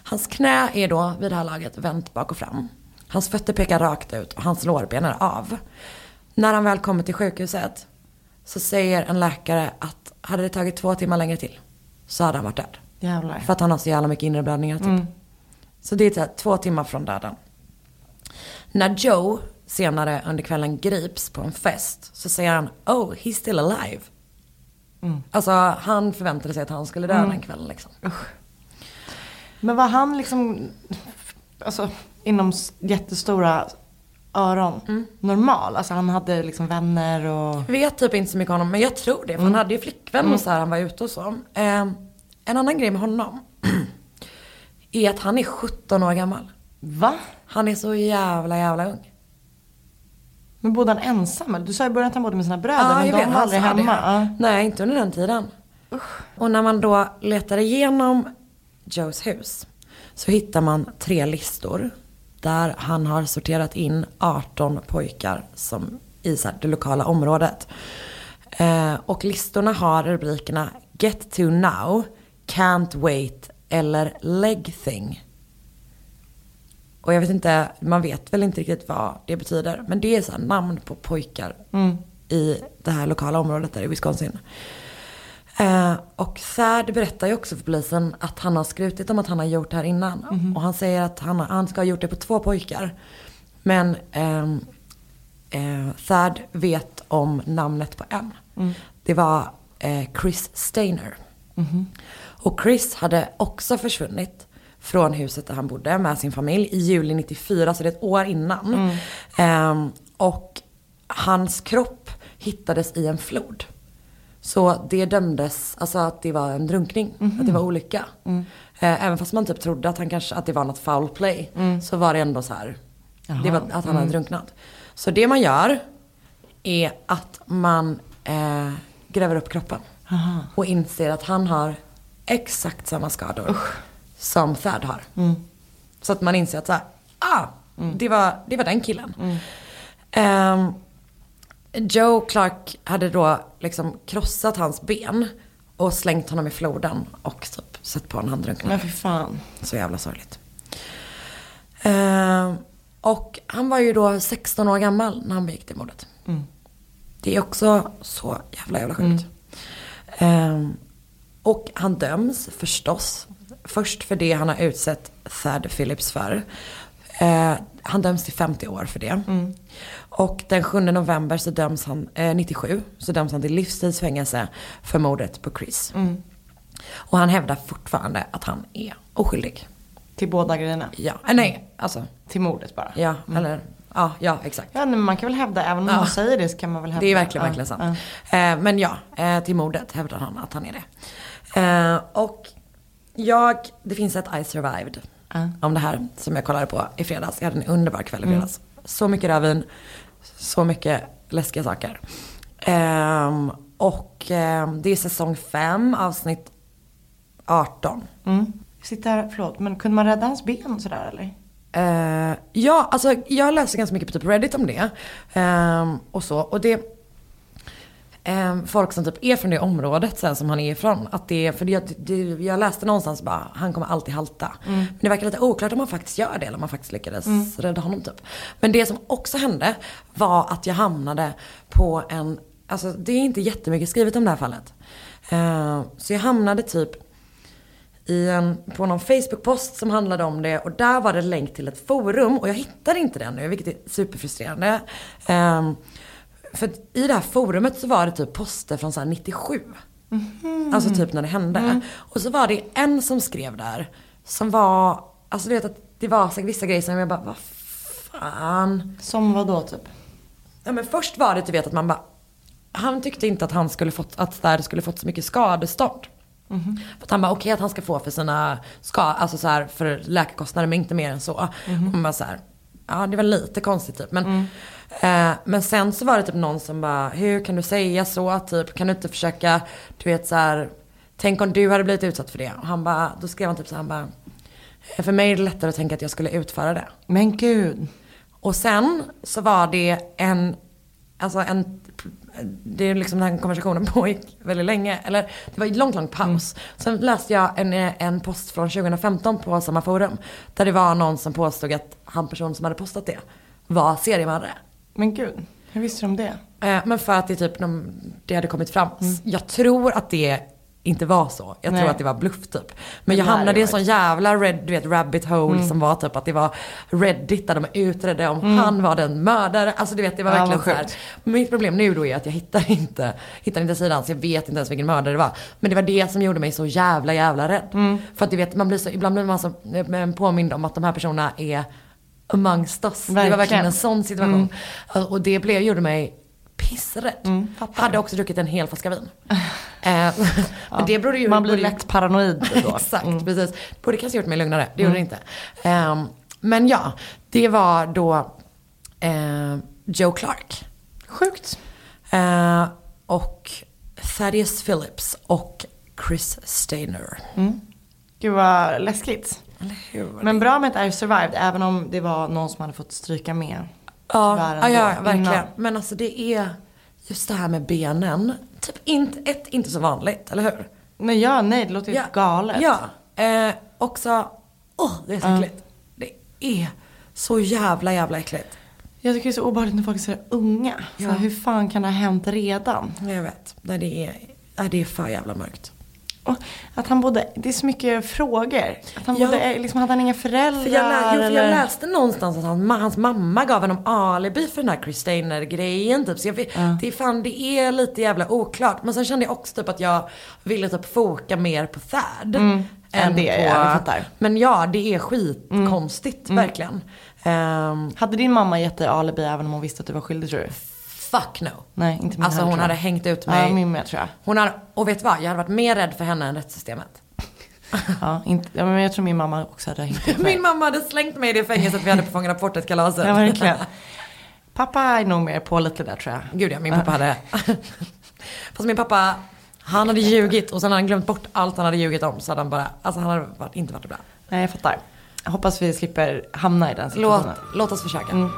Hans knä är då vid det här laget vänt bak och fram. Hans fötter pekar rakt ut och hans lårben är av. När han väl kommer till sjukhuset så säger en läkare att hade det tagit två timmar längre till så hade han varit död. Jävlar. För att han har så jävla mycket inre blödningar typ. Så det är så här, två timmar från döden. När Joe senare under kvällen grips på en fest så säger han Oh, he's still alive. Alltså han förväntade sig att han skulle dö den kvällen liksom. Men var han liksom, alltså inom jättestora öron, Mm. normal? Alltså han hade liksom vänner och... Jag vet typ inte så mycket om honom men jag tror det. För han hade ju flickvän och så här, han var ute och så. Eh, en annan grej med honom är att han är 17 år gammal. Va? Han är så jävla jävla ung. Men bodde han ensam? Du sa i början att han bodde med sina bröder Ja, men de vet, var aldrig hemma. Ja. Nej, inte under den tiden. Och när man då letar igenom Joes hus så hittar man tre listor där han har sorterat in 18 pojkar som i så här, det lokala området. Eh, och listorna har rubrikerna Get to now, Can't wait eller Leg thing. Och jag vet inte, man vet väl inte riktigt vad det betyder. Men det är så namn på pojkar i det här lokala området där i Wisconsin. Eh, och Thad berättar ju också för polisen att han har skrutit om att han har gjort det här innan. Och han säger att han, han ska ha gjort det på två pojkar. Men ehm, eh, Thad vet om namnet på en. Det var eh, Chris Stainer. Och Chris hade också försvunnit från huset där han bodde med sin familj i juli 94, så det är ett år innan. Ehm, och hans kropp hittades i en flod. Så det dömdes, alltså att det var en drunkning, att det var olycka. Eh, även fast man typ trodde att han kanske, att det var något foul play, så var det ändå så här, det var att han hade drunknat. Så det man gör är att man eh, gräver upp kroppen. Och inser att han har exakt samma skador som Thad har. Så att man inser att så här, ah, det, var, det var den killen. Ehm, Joe Clark hade då liksom krossat hans ben och slängt honom i floden och typ sett på en handdrunkning. Men för fan. Så jävla sorgligt. Ehm, och han var ju då 16 år gammal när han begick det mordet. Det är också så jävla jävla sjukt. Ehm, och han döms förstås. Först för det han har utsett Thad Phillips för. Eh, han döms till 50 år för det. Och den 7 november så döms han, eh, 97, så döms han till livstidsfängelse för mordet på Chris. Och han hävdar fortfarande att han är oskyldig. Till båda grejerna. Ja, eh, nej, alltså, Till mordet bara. ja, eller, ja, ja, exakt. Ja, men man kan väl hävda, även om Ja. man säger det så kan man väl hävda. Det är verkligen, Ja, verkligen sant. ja. Eh, men ja, eh, till mordet hävdar han att han är det. Eh, och jag, det finns ett I survived Ja. om det här som jag kollade på i fredags. Jag hade en underbar kväll i fredags. Så mycket rödvin, så mycket läskiga saker. Ehm, och ehm, det är säsong 5, avsnitt 18. Mm. Sitter här, förlåt, men kunde man rädda hans ben sådär eller? Eh, ja, alltså jag läser ganska mycket på typ Reddit om det. Ehm, och så. Och det folk som typ är från det området sen som han är ifrån. Att det, för det, det, jag läste någonstans bara, han kommer alltid halta. Men det verkar lite oklart om han faktiskt gör det eller om han faktiskt lyckades rädda honom typ. Men det som också hände var att jag hamnade på en, alltså det är inte jättemycket skrivet om det här fallet. Ehm, så jag hamnade typ i en, på någon Facebook-post som handlade om det och där var det länk till ett forum och jag hittade inte den nu vilket är superfrustrerande. Ehm, för i det här forumet så var det typ poster från så här 97. Alltså typ när det hände. Och så var det en som skrev där som var, alltså du vet att det var så vissa grejer som jag bara, vad fan. Som vad då typ? Ja men först var det du vet att man bara, han tyckte inte att han skulle fått, att Thad skulle fått så mycket skadestånd. För att han bara, okej att han ska få för sina ska, alltså så här, för läkarkostnader men inte mer än så. Och man bara så här, ja det var lite konstigt typ. Men, eh, men sen så var det typ någon som bara, hur kan du säga så? Typ, kan du inte försöka, du vet så här, tänk om du hade blivit utsatt för det. Och han bara, då skrev han typ så här, han bara, för mig är det lättare att tänka att jag skulle utföra det. Men gud. Och sen så var det en, alltså en, det är liksom den här konversationen pågick väldigt länge. Eller det var en lång, lång paus. Sen läste jag en, en post från 2015 på samma forum. Där det var någon som påstod att han person som hade postat det var seriemördare. Men gud. Hur visste de det? Eh, Men för att det typ, de, det hade kommit fram. Jag tror att det inte var så. Jag Nej. tror att det var bluff typ. Men jag Det lär hamnade i en sån jävla red, du vet, rabbit hole som var typ att det var Reddit där de utredde om han var den mördare. Alltså du vet det var Ja, verkligen vad så här. Mitt problem nu då är att jag hittar inte, hittar inte sidan så jag vet inte ens vilken mördare det var. Men det var det som gjorde mig så jävla jävla rädd. För att du vet, man blir så, ibland blir man så eh, påmind om att de här personerna är amongst us. Det var verkligen Verkligen. en sån situation. Och det blev, gjorde mig pissrädd. fattar. Hade också druckit en hel flaska vin. eh, men det berodde ju... Man blir lätt paranoid då. Exakt, precis. Borde kanske gjort mig lugnare, det gjorde det inte. Ehm, men ja, det var då eh, Joe Clark. Sjukt. Eh, och Thaddeus Phillips och Chris Stainer. Gud vad läskigt. Men bra med att I survived, även om det var någon som hade fått stryka med. Ja, ja, ja verkligen. Men alltså det är just det här med benen. Typ inte, ett, inte så vanligt, eller hur? Nej, ja, nej, det låter ju galet. Ja, eh, också, åh det är så äckligt. Det är så jävla jävla äckligt. Jag tycker det är så obehagligt när folk är så unga. Så Ja. här, hur fan kan det ha hänt redan? Jag vet, nej, det är, nej, det är för jävla mörkt. Och att han bodde, det är så mycket frågor. Att han Ja. bodde, liksom, hade han inga föräldrar? För jag, lä- jo, för jag läste någonstans att han, hans mamma gav honom alibi för den här Chris Steiner-grejen typ. Så jag, vet- det, är fan, det är lite jävla oklart. Men sen kände jag också typ att jag ville typ foka mer på Thad. Mm. än det, ja, jag fattar. Mm. Men ja, det är skitkonstigt verkligen. Ehm, Hade din mamma gett dig alibi även om hon visste att du var skyldig tror du? Fuck no. Nej, inte min Alltså hon hade hängt ut Ja, mig. min med tror jag. Hon hade, och vet du vad? Jag hade varit mer rädd för henne än rättssystemet. Ja, inte, ja, men jag tror min mamma också hade hängt ut mig. Min mamma hade slängt mig i det fängelset vi hade på Fångarna på fortet-kalaset. Ja, verkligen. Pappa är nog mer pålitlig där tror jag. Gud ja, min pappa hade... Fast min pappa, han hade ljugit och sen hade han glömt bort allt han hade ljugit om. Så hade han bara, alltså han hade varit, inte varit bra. Nej, jag fattar. Jag hoppas vi slipper hamna i den Låt, situationen. låt oss försöka. Mm.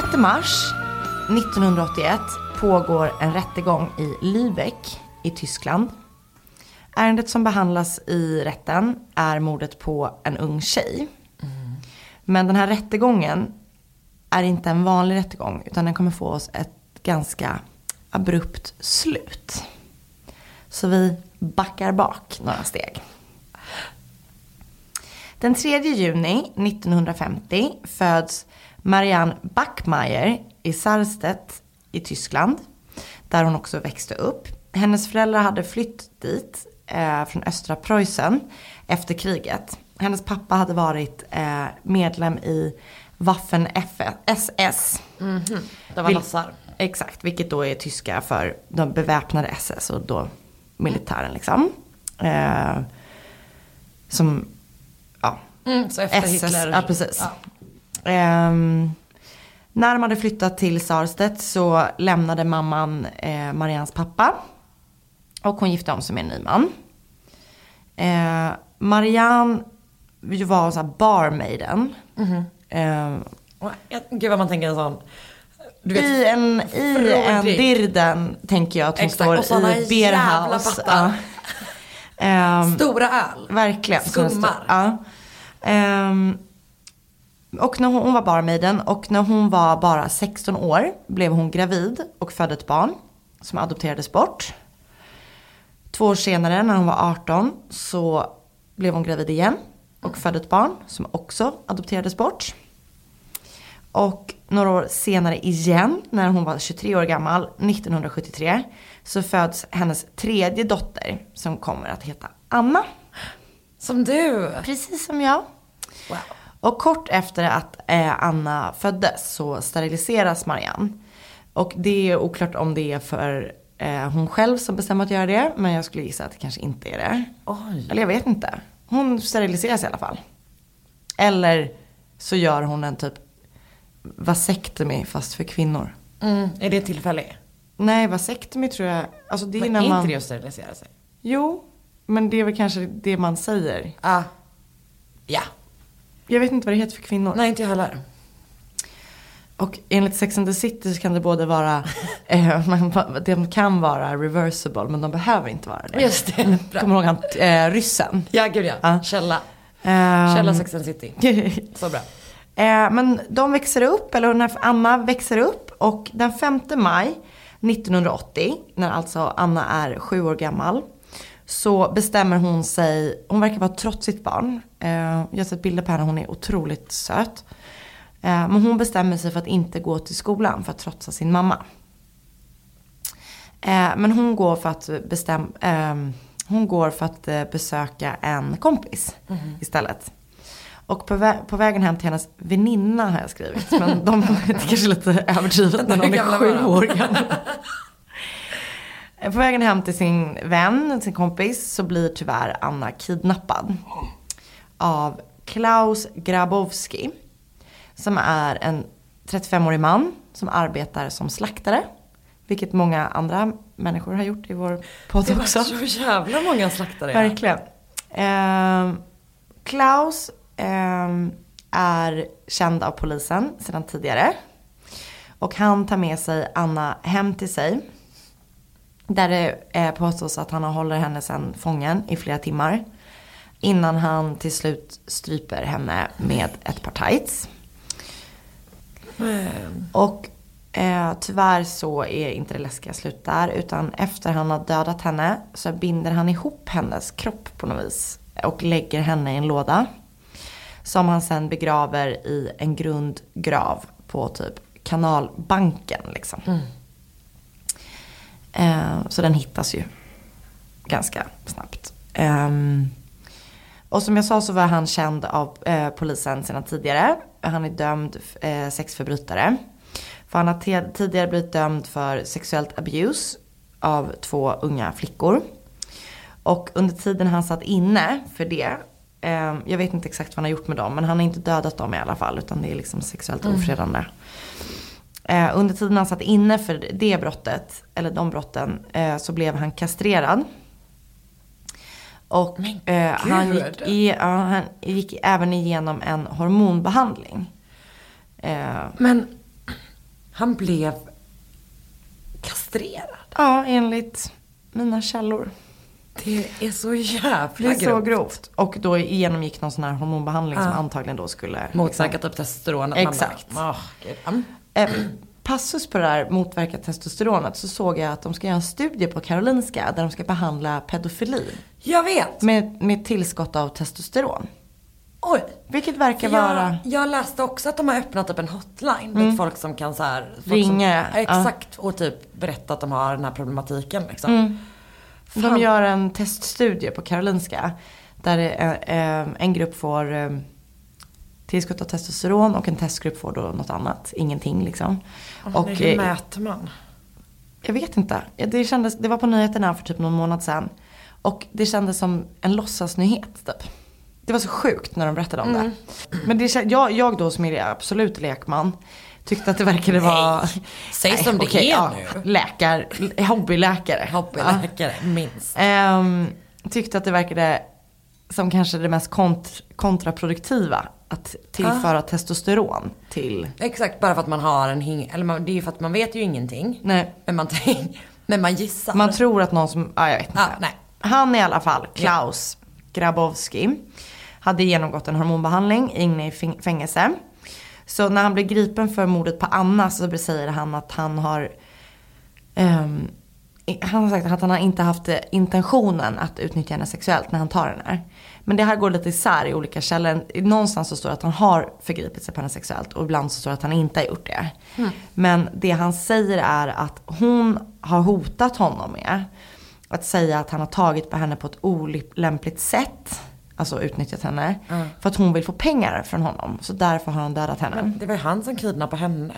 6 mars 1981 pågår en rättegång i Lübeck i Tyskland. Ärendet som behandlas i rätten är mordet på en ung tjej. Men den här rättegången är inte en vanlig rättegång utan den kommer få oss ett ganska abrupt slut. Så vi backar bak några steg. Den 3 juni 1950 föds Marianne Backmeier i Sarstedt i Tyskland. Där hon också växte upp. Hennes föräldrar hade flytt dit eh, från östra Preussen efter kriget. Hennes pappa hade varit eh, medlem i Waffen SS. Det var nassar. Exakt, vilket då är tyska för de beväpnade SS och då militären liksom. Eh, som, ja, Mm, så efter SS, Hitler. ja precis. Ja. Ehm, när de hade flyttat till Sarstedt så lämnade mamman eh, Marians pappa. Och hon gifte om sig med en ny man. Eh, Marianne var så här barmaiden. Ehm, Och jag- Gud vad man tänker en sån. Vet, I en, i en dirden tänker jag att hon Exakt, står i Beerhouse. pattar. Ja. Ehm, stora öl. Verkligen. Skummar. Ja. Och när hon, hon var barmaiden och när hon var bara 16 år blev hon gravid och födde ett barn som adopterades bort. Två år senare när hon var 18 så blev hon gravid igen och födde ett barn som också adopterades bort. Och några år senare igen, när hon var 23 år gammal, 1973, så föds hennes tredje dotter som kommer att heta Anna. Som du. Precis som jag. Wow. Och kort efter att eh, Anna föddes så steriliseras Marianne. Och det är oklart om det är för eh, hon själv som bestämmer att göra det. Men jag skulle gissa att det kanske inte är det. Oj. Eller jag vet inte. Hon steriliseras i alla fall. Eller så gör hon en typ vasektomi fast för kvinnor. Mm, är det tillfälligt? Nej, vasektomi tror jag, alltså det är Men när är man... inte det att sterilisera sig? Jo, men det är väl kanske det man säger. Ah. Ja. Jag vet inte vad det heter för kvinnor. Nej, inte jag heller. Och enligt Sex and the City så kan det både vara, eh, man, de kan vara reversible men de behöver inte vara det. Just det. Bra. Kommer du ihåg han, eh, ryssen? Ja, gud ja. Ja. Källa. Ehm, Källa Sex and the City. Så bra. eh, men de växer upp, eller när Anna växer upp och den 5 maj 1980, när alltså Anna är sju år gammal, så bestämmer hon sig, hon verkar vara ett trotsigt barn. Eh, jag har sett bilder på henne, hon är otroligt söt. Eh, men hon bestämmer sig för att inte gå till skolan för att trotsa sin mamma. Eh, men hon går för att, bestäm, hon går för att besöka en kompis istället. Och på, vä- på vägen hem till hennes väninna har jag skrivit. Men de, det är kanske lite överdrivet när de är sju år gamla. På vägen hem till sin vän, sin kompis, så blir tyvärr Anna kidnappad. Av Klaus Grabowski. Som är en 35-årig man som arbetar som slaktare. Vilket många andra människor har gjort i vår podd Det var också. så jävla många slaktare. Verkligen. Ehm, Klaus ehm, är känd av polisen sedan tidigare. Och han tar med sig Anna hem till sig. Där det eh, påstås att han håller henne sen fången i flera timmar. Innan han till slut stryper henne med ett par tights. Och eh, tyvärr så är inte det läskiga slut där. Utan efter han har dödat henne så binder han ihop hennes kropp på något vis. Och lägger henne i en låda. Som han sen begraver i en grundgrav på typ kanalbanken liksom. Eh, så den hittas ju ganska snabbt. Ehm, och som jag sa så var han känd av eh, polisen sedan tidigare. Han är dömd eh, sexförbrytare. För han har tidigare blivit dömd för sexuellt abuse av två unga flickor. Och under tiden han satt inne för det, eh, jag vet inte exakt vad han har gjort med dem, men han har inte dödat dem i alla fall, utan det är liksom sexuellt ofredande. Eh, under tiden han satt inne för det brottet, eller de brotten, eh, så blev han kastrerad. Och eh, han, gick i, ja, han gick även igenom en hormonbehandling. Eh, Men han blev kastrerad. ja, enligt mina källor. Det är så jävla Det är så grovt. grovt. Och då genomgick någon sån här hormonbehandling som antagligen då skulle... Motverka typ testosteron. att man Exakt. Bara. Eh, passus på det här motverka testosteronet så såg jag att de ska göra en studie på Karolinska där de ska behandla pedofili Jag vet. med, med tillskott av testosteron. Oj. Vilket verkar För vara... jag, jag läste också att de har öppnat upp en hotline dit folk som kan så här, Ringa, Som, exakt. Och typ berätta att de har den här problematiken liksom. Mm. De gör en teststudie på Karolinska. Där eh, eh, en grupp får eh, tillskott av testosteron och en testgrupp får då något annat. Ingenting liksom. Och, hur eh, mäter man? Jag vet inte. Det, kändes, det var på nyheterna för typ någon månad sedan. Och det kändes som en låtsasnyhet typ. Det var så sjukt när de berättade om det. Men det, jag, jag då som är absolut lekman tyckte att det verkade vara... Säg som det okej, är ja, nu. Läkar, hobbyläkare. Hobbyläkare, minst. Ehm, tyckte att det verkade som kanske det mest kont- kontraproduktiva. Att tillföra testosteron till... Exakt, bara för att man har en hing... Eller man, det är ju för att man vet ju ingenting. Nej. Men man, men man gissar. Man tror att någon som, ja jag vet inte. Ja, nej. Han i alla fall, Klaus Grabowski, hade genomgått en hormonbehandling inne i fäng- fängelse. Så när han blev gripen för mordet på Anna så säger han att han har i- han har sagt att han har inte haft eh, intentionen att utnyttja henne sexuellt när han tar henne. Men det här går lite isär i olika källor. Någonstans så står det att han har förgripit sig på henne sexuellt och ibland så står det att han inte har gjort det. Men det han säger är att hon har hotat honom med att säga att han har tagit på henne på ett olämpligt sätt. Alltså utnyttjat henne. För att hon vill få pengar från honom. Så därför har han dödat henne. Det var ju han som kidnappade henne.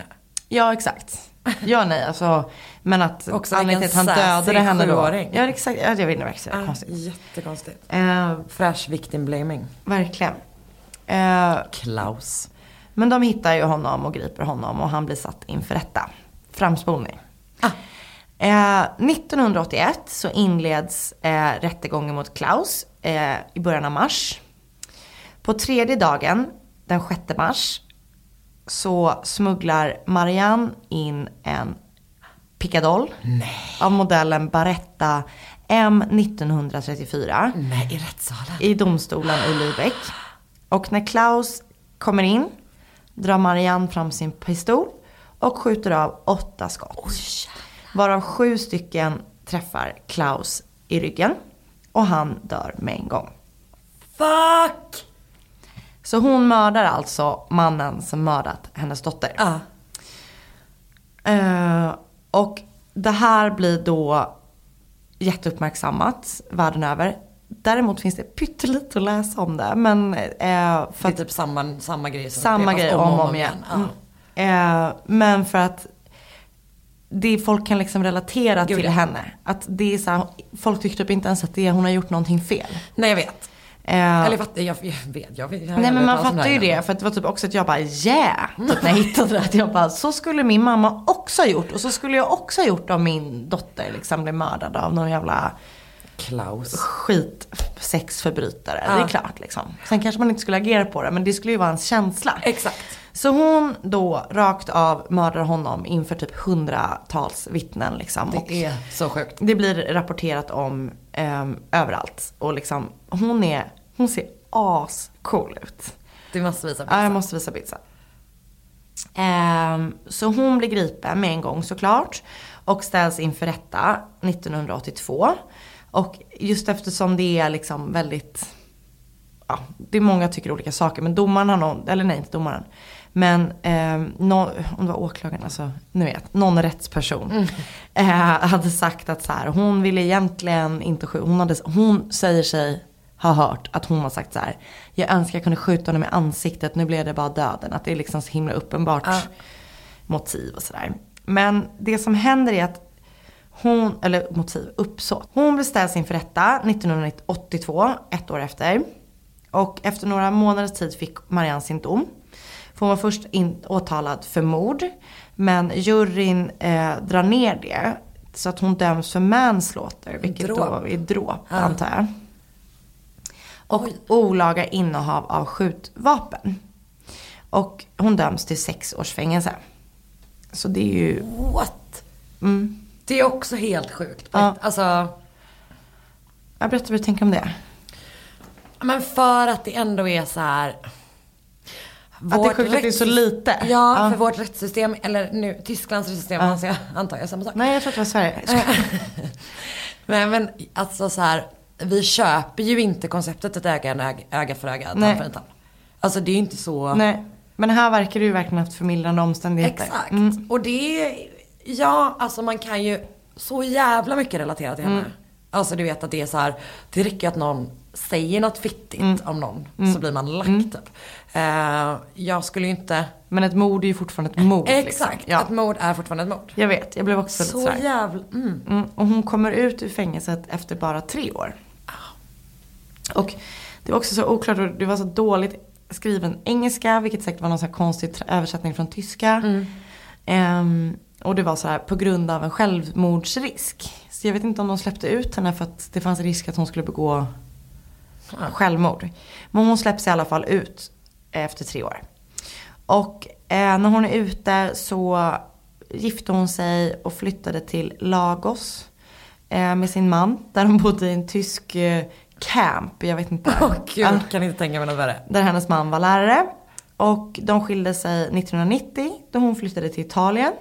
Ja exakt. Ja nej alltså. Men att Också anledningen till att han dödade henne då. sjuåring. Ja exakt. Ja, jag vet inte verkligen. Ja, Konstigt. jättekonstigt. Eh, Fräsch victim blaming. verkligen. Eh, Klaus. men de hittar ju honom och griper honom och han blir satt inför rätta. Framspolning. Ah. Eh, 1981 så inleds eh, rättegången mot Klaus eh, i början av mars. På tredje dagen, den 6 mars, så smugglar Marianne in en pickadoll av modellen Baretta M 1934 Nej, i rättssalen. i domstolen i Lübeck. Och när Klaus kommer in drar Marianne fram sin pistol och skjuter av åtta skott. Varav sju stycken träffar Klaus i ryggen. Och han dör med en gång. Fuck! Så hon mördar alltså mannen som mördat hennes dotter. Ja. Eh, och det här blir då jätteuppmärksammat världen över. Däremot finns det pyttelite att läsa om det. Men eh, För det är typ samma, samma grej som samma grej om och om igen. Ja. Mm. Eh, men för att det folk kan liksom relatera Gud, till ja. henne. Att det är så här, folk tycker typ inte ens att det, hon har gjort någonting fel. Nej, jag vet. Eh, Eller fattar, jag, jag vet. Jag vet jag Nej men man fattar ju det. För det var typ också att jag bara yeah. Typ när jag hittade det. Att jag bara så skulle min mamma också ha gjort. Och så skulle jag också ha gjort om min dotter liksom blev mördad av någon jävla Klaus. skitsexförbrytare. Ja. Det är klart liksom. Sen kanske man inte skulle agera på det men det skulle ju vara en känsla. Exakt. Så hon då rakt av mördar honom inför typ hundratals vittnen liksom. Och Det är så sjukt. det blir rapporterat om ehm, överallt. Och liksom hon är, hon ser ascool ut. Du måste visa Ja, jag bilden. måste visa bilden. Ehm, så hon blir gripen med en gång såklart. Och ställs inför rätta 1982. Och just eftersom det är liksom väldigt, ja, det är många tycker olika saker. Men domaren har någon, eller nej inte domaren. Men eh, nå, om det var åklagaren, alltså ni vet, någon rättsperson. Eh, hade sagt att så här, hon ville egentligen inte skjuta, hon, hade, hon säger sig ha hört att hon har sagt så här. Jag önskar jag kunde skjuta honom i ansiktet, nu blev det bara döden. Att det är liksom så himla uppenbart Ja. motiv och sådär. Men det som händer är att hon, eller motiv, uppsåt. Hon beställs inför rätta 1982, ett år efter. Och efter några månaders tid fick Marianne sin dom. Hon var först in, åtalad för mord. Men juryn eh, drar ner det. Så att hon döms för manslaughter, vilket Dråp. då är dråp Ja. antar jag. Och Oj. olaga innehav av skjutvapen. Och hon döms till sex års fängelse. Så det är ju... What? Mm. Det är också helt sjukt. Ja. Alltså, Jag berättar vad du tänker om det. men för att det ändå är så här. Det är sjukt att det är så lite. Ja, för vårt rättssystem, eller nu Tysklands rättssystem, Ja. alltså jag antar jag samma sak. Nej, jag tror att det var Sverige. Nej men alltså så här, vi köper ju inte konceptet ett öga, en öga, öga för öga, tand för en tand. Alltså det är ju inte så. Nej. Men här verkar ju verkligen haft förmildrande omständigheter. Exakt. Mm. Och det är, ja alltså man kan ju så jävla mycket relatera till henne. Mm. Alltså du vet att det är så här, det räcker att någon säger något fittigt Mm. om någon så blir man lack typ. Eh, jag skulle ju inte, Men ett mord är ju fortfarande ett mord. exakt, Liksom. Ja. ett mord är fortfarande ett mord. Jag vet, jag blev också lite Så jävla, mm. Mm. Och hon kommer ut ur fängelset efter bara tre år. Och det var också så oklart och det var så dåligt skriven engelska, vilket säkert var någon här konstig översättning från tyska. Ehm, och det var så här på grund av en självmordsrisk. Så jag vet inte om de släppte ut henne för att det fanns risk att hon skulle begå självmord. Men hon släpps i alla fall ut efter tre år. Och eh, när hon är ute så gifte hon sig och flyttade till Lagos eh, med sin man. Där de bodde i en tysk eh, camp, jag vet inte. Åh gud, Ja, kan inte tänka mig något värre. där hennes man var lärare. Och de skilde sig 1990 då hon flyttade till Italien.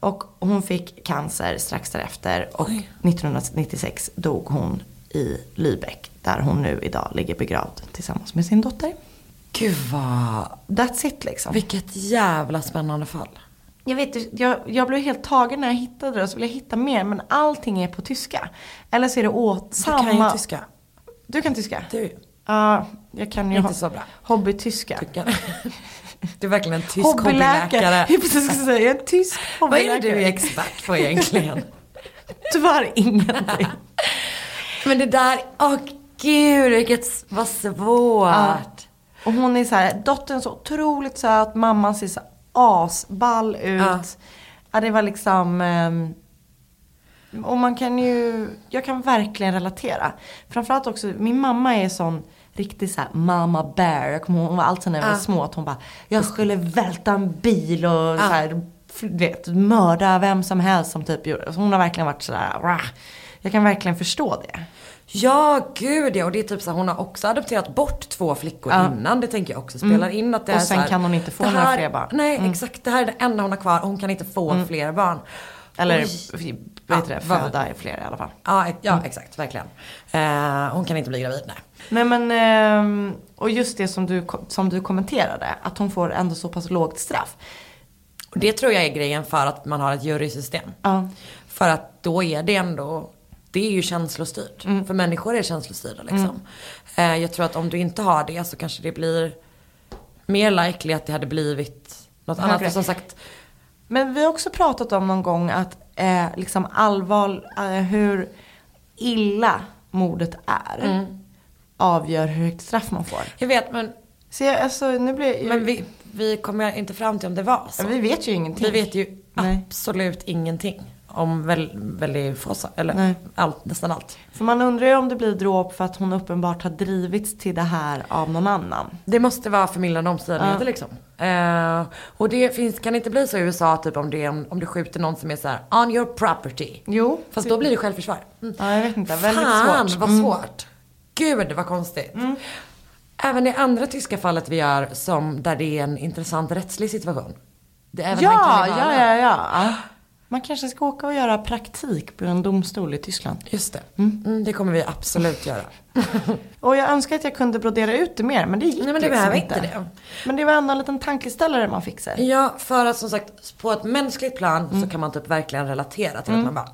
Och hon fick cancer strax därefter. Och Oj. 1996 dog hon i Lübeck. Där hon nu idag ligger begravd tillsammans med sin dotter. Gud vad, That's it liksom. vilket jävla spännande fall. Jag vet jag, jag blev helt tagen när jag hittade det och så ville jag hitta mer. Men allting är på tyska. Eller så är det åt Du samma... kan ju tyska. Du kan tyska? Du, Ja, jag kan ju inte så bra. hobbytyska. Du är verkligen en tysk hobbyläkare. Säga, jag är en tysk Vad är det hobbyläkare. du är expert på egentligen? Tyvärr ingenting. Men det där, åh gud vilket, vad svårt. Ja. Och hon är så här, dottern så otroligt söt, mamman ser så asball ut. Ja. Ja. det var liksom, ehm, och man kan ju, jag kan verkligen relatera. Framförallt också, min mamma är sån riktig så här mamma bear. Jag kommer ihåg, hon var alltid när vi var Ja. små att hon bara, jag skulle välta en bil och Ja. så här, du vet, mörda vem som helst som typ gjorde. Så hon har verkligen varit sådär, "Rah." jag kan verkligen förstå det. Ja, gud ja. Och det är typ så här, hon har också adopterat bort två flickor Ja. innan. Det tänker jag också spelar in att det Och är sen så här, kan hon inte få det några här- fler barn. Nej, Mm. exakt. Det här är det enda hon har kvar. Hon kan inte få fler barn. Eller, Oj. vad heter det, föda är fler i alla fall. Ja, ja exakt. Verkligen. Eh, hon kan inte bli gravid, nej. Nej men, ehm, och just det som du, som du kommenterade, att hon får ändå så pass lågt straff. Det tror jag är grejen för att man har ett jurysystem. Ja. För att då är det ändå, det är ju känslostyrt. Mm. För människor är känslostyrda liksom. Eh, jag tror att om du inte har det så kanske det blir mer likely att det hade blivit något annat. För som sagt, Men vi har också pratat om någon gång att eh, liksom allvar, eh, hur illa mordet är avgör hur högt straff man får. jag vet men, Så jag, alltså, nu blir jag, men vi, vi kommer inte fram till om det var så. vi vet ju ingenting. Vi vet ju Nej. absolut ingenting om väl, väldigt få sa- eller Nej. allt, nästan allt. För man undrar ju om det blir dråp för att hon uppenbart har drivits till det här av någon annan. Det måste vara förmildrande omständigheter Ja. liksom. Eh, och det finns, kan det inte bli så i USA typ om, det, om, om du skjuter någon som är så här on your property. Jo. Fast då blir det självförsvar. Mm. Ja, jag vet inte. Väldigt Fan svårt. vad Mm. svårt. Gud vad konstigt. Även det andra tyska fallet vi gör som där det är en intressant rättslig situation. Det även Ja, ja, ja, ja, ja. Man kanske ska åka och göra praktik på en domstol i Tyskland. Just det. Mm, det kommer vi absolut göra. Och jag önskar att jag kunde brodera ut det mer, men det gick Nej men det liksom behöver inte. det. Men det var ändå en liten tankeställare man fick sig. Ja, för att som sagt på ett mänskligt plan Mm. så kan man typ verkligen relatera till att man bara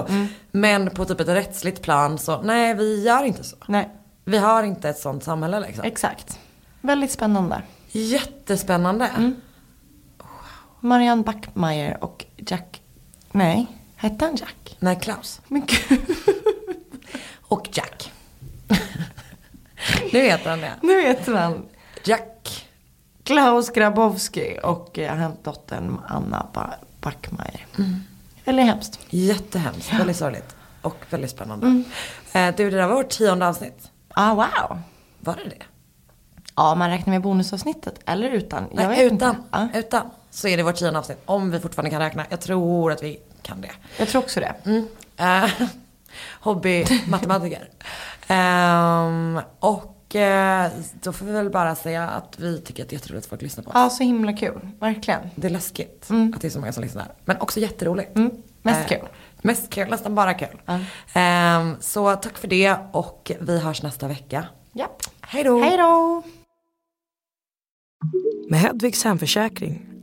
"Ugh!" Men på typ ett rättsligt plan så nej vi gör inte så. Nej, Vi har inte ett sånt samhälle liksom. exakt. Väldigt spännande. Jättespännande. Mm. Marianne Backmeyer och Jack, nej, hette han Jack? Nej Klaus. Men gud, Och Jack. nu heter han det. nu heter han Jack. Klaus Grabowski och eh, dottern Anna ba- Backmeyer. Eller hemskt. Jättehemskt, väldigt sorgligt. Och väldigt spännande. Mm. Eh, du det där var vårt tionde avsnitt. Ah, wow. Var det det? Ja, man räknar med bonusavsnittet eller utan. Jag Nej, utan. Inte. Ja, Utan. Så är det vårt tionde avsnitt. Om vi fortfarande kan räkna. Jag tror att vi kan det. jag tror också det. Mm. Eh, Hobby-matematiker. Ehm, och eh, då får vi väl bara säga att vi tycker att det är jätteroligt att folk lyssnar på oss. Ja, så himla kul. Verkligen. Det är läskigt att det är så många som lyssnar. Men också jätteroligt. Mm. Mest Eh, kul. Mest kul, nästan bara kul. Ehm, så tack för det och vi hörs nästa vecka. Japp. Hej då! Hej då! Med Hedvigs hemförsäkring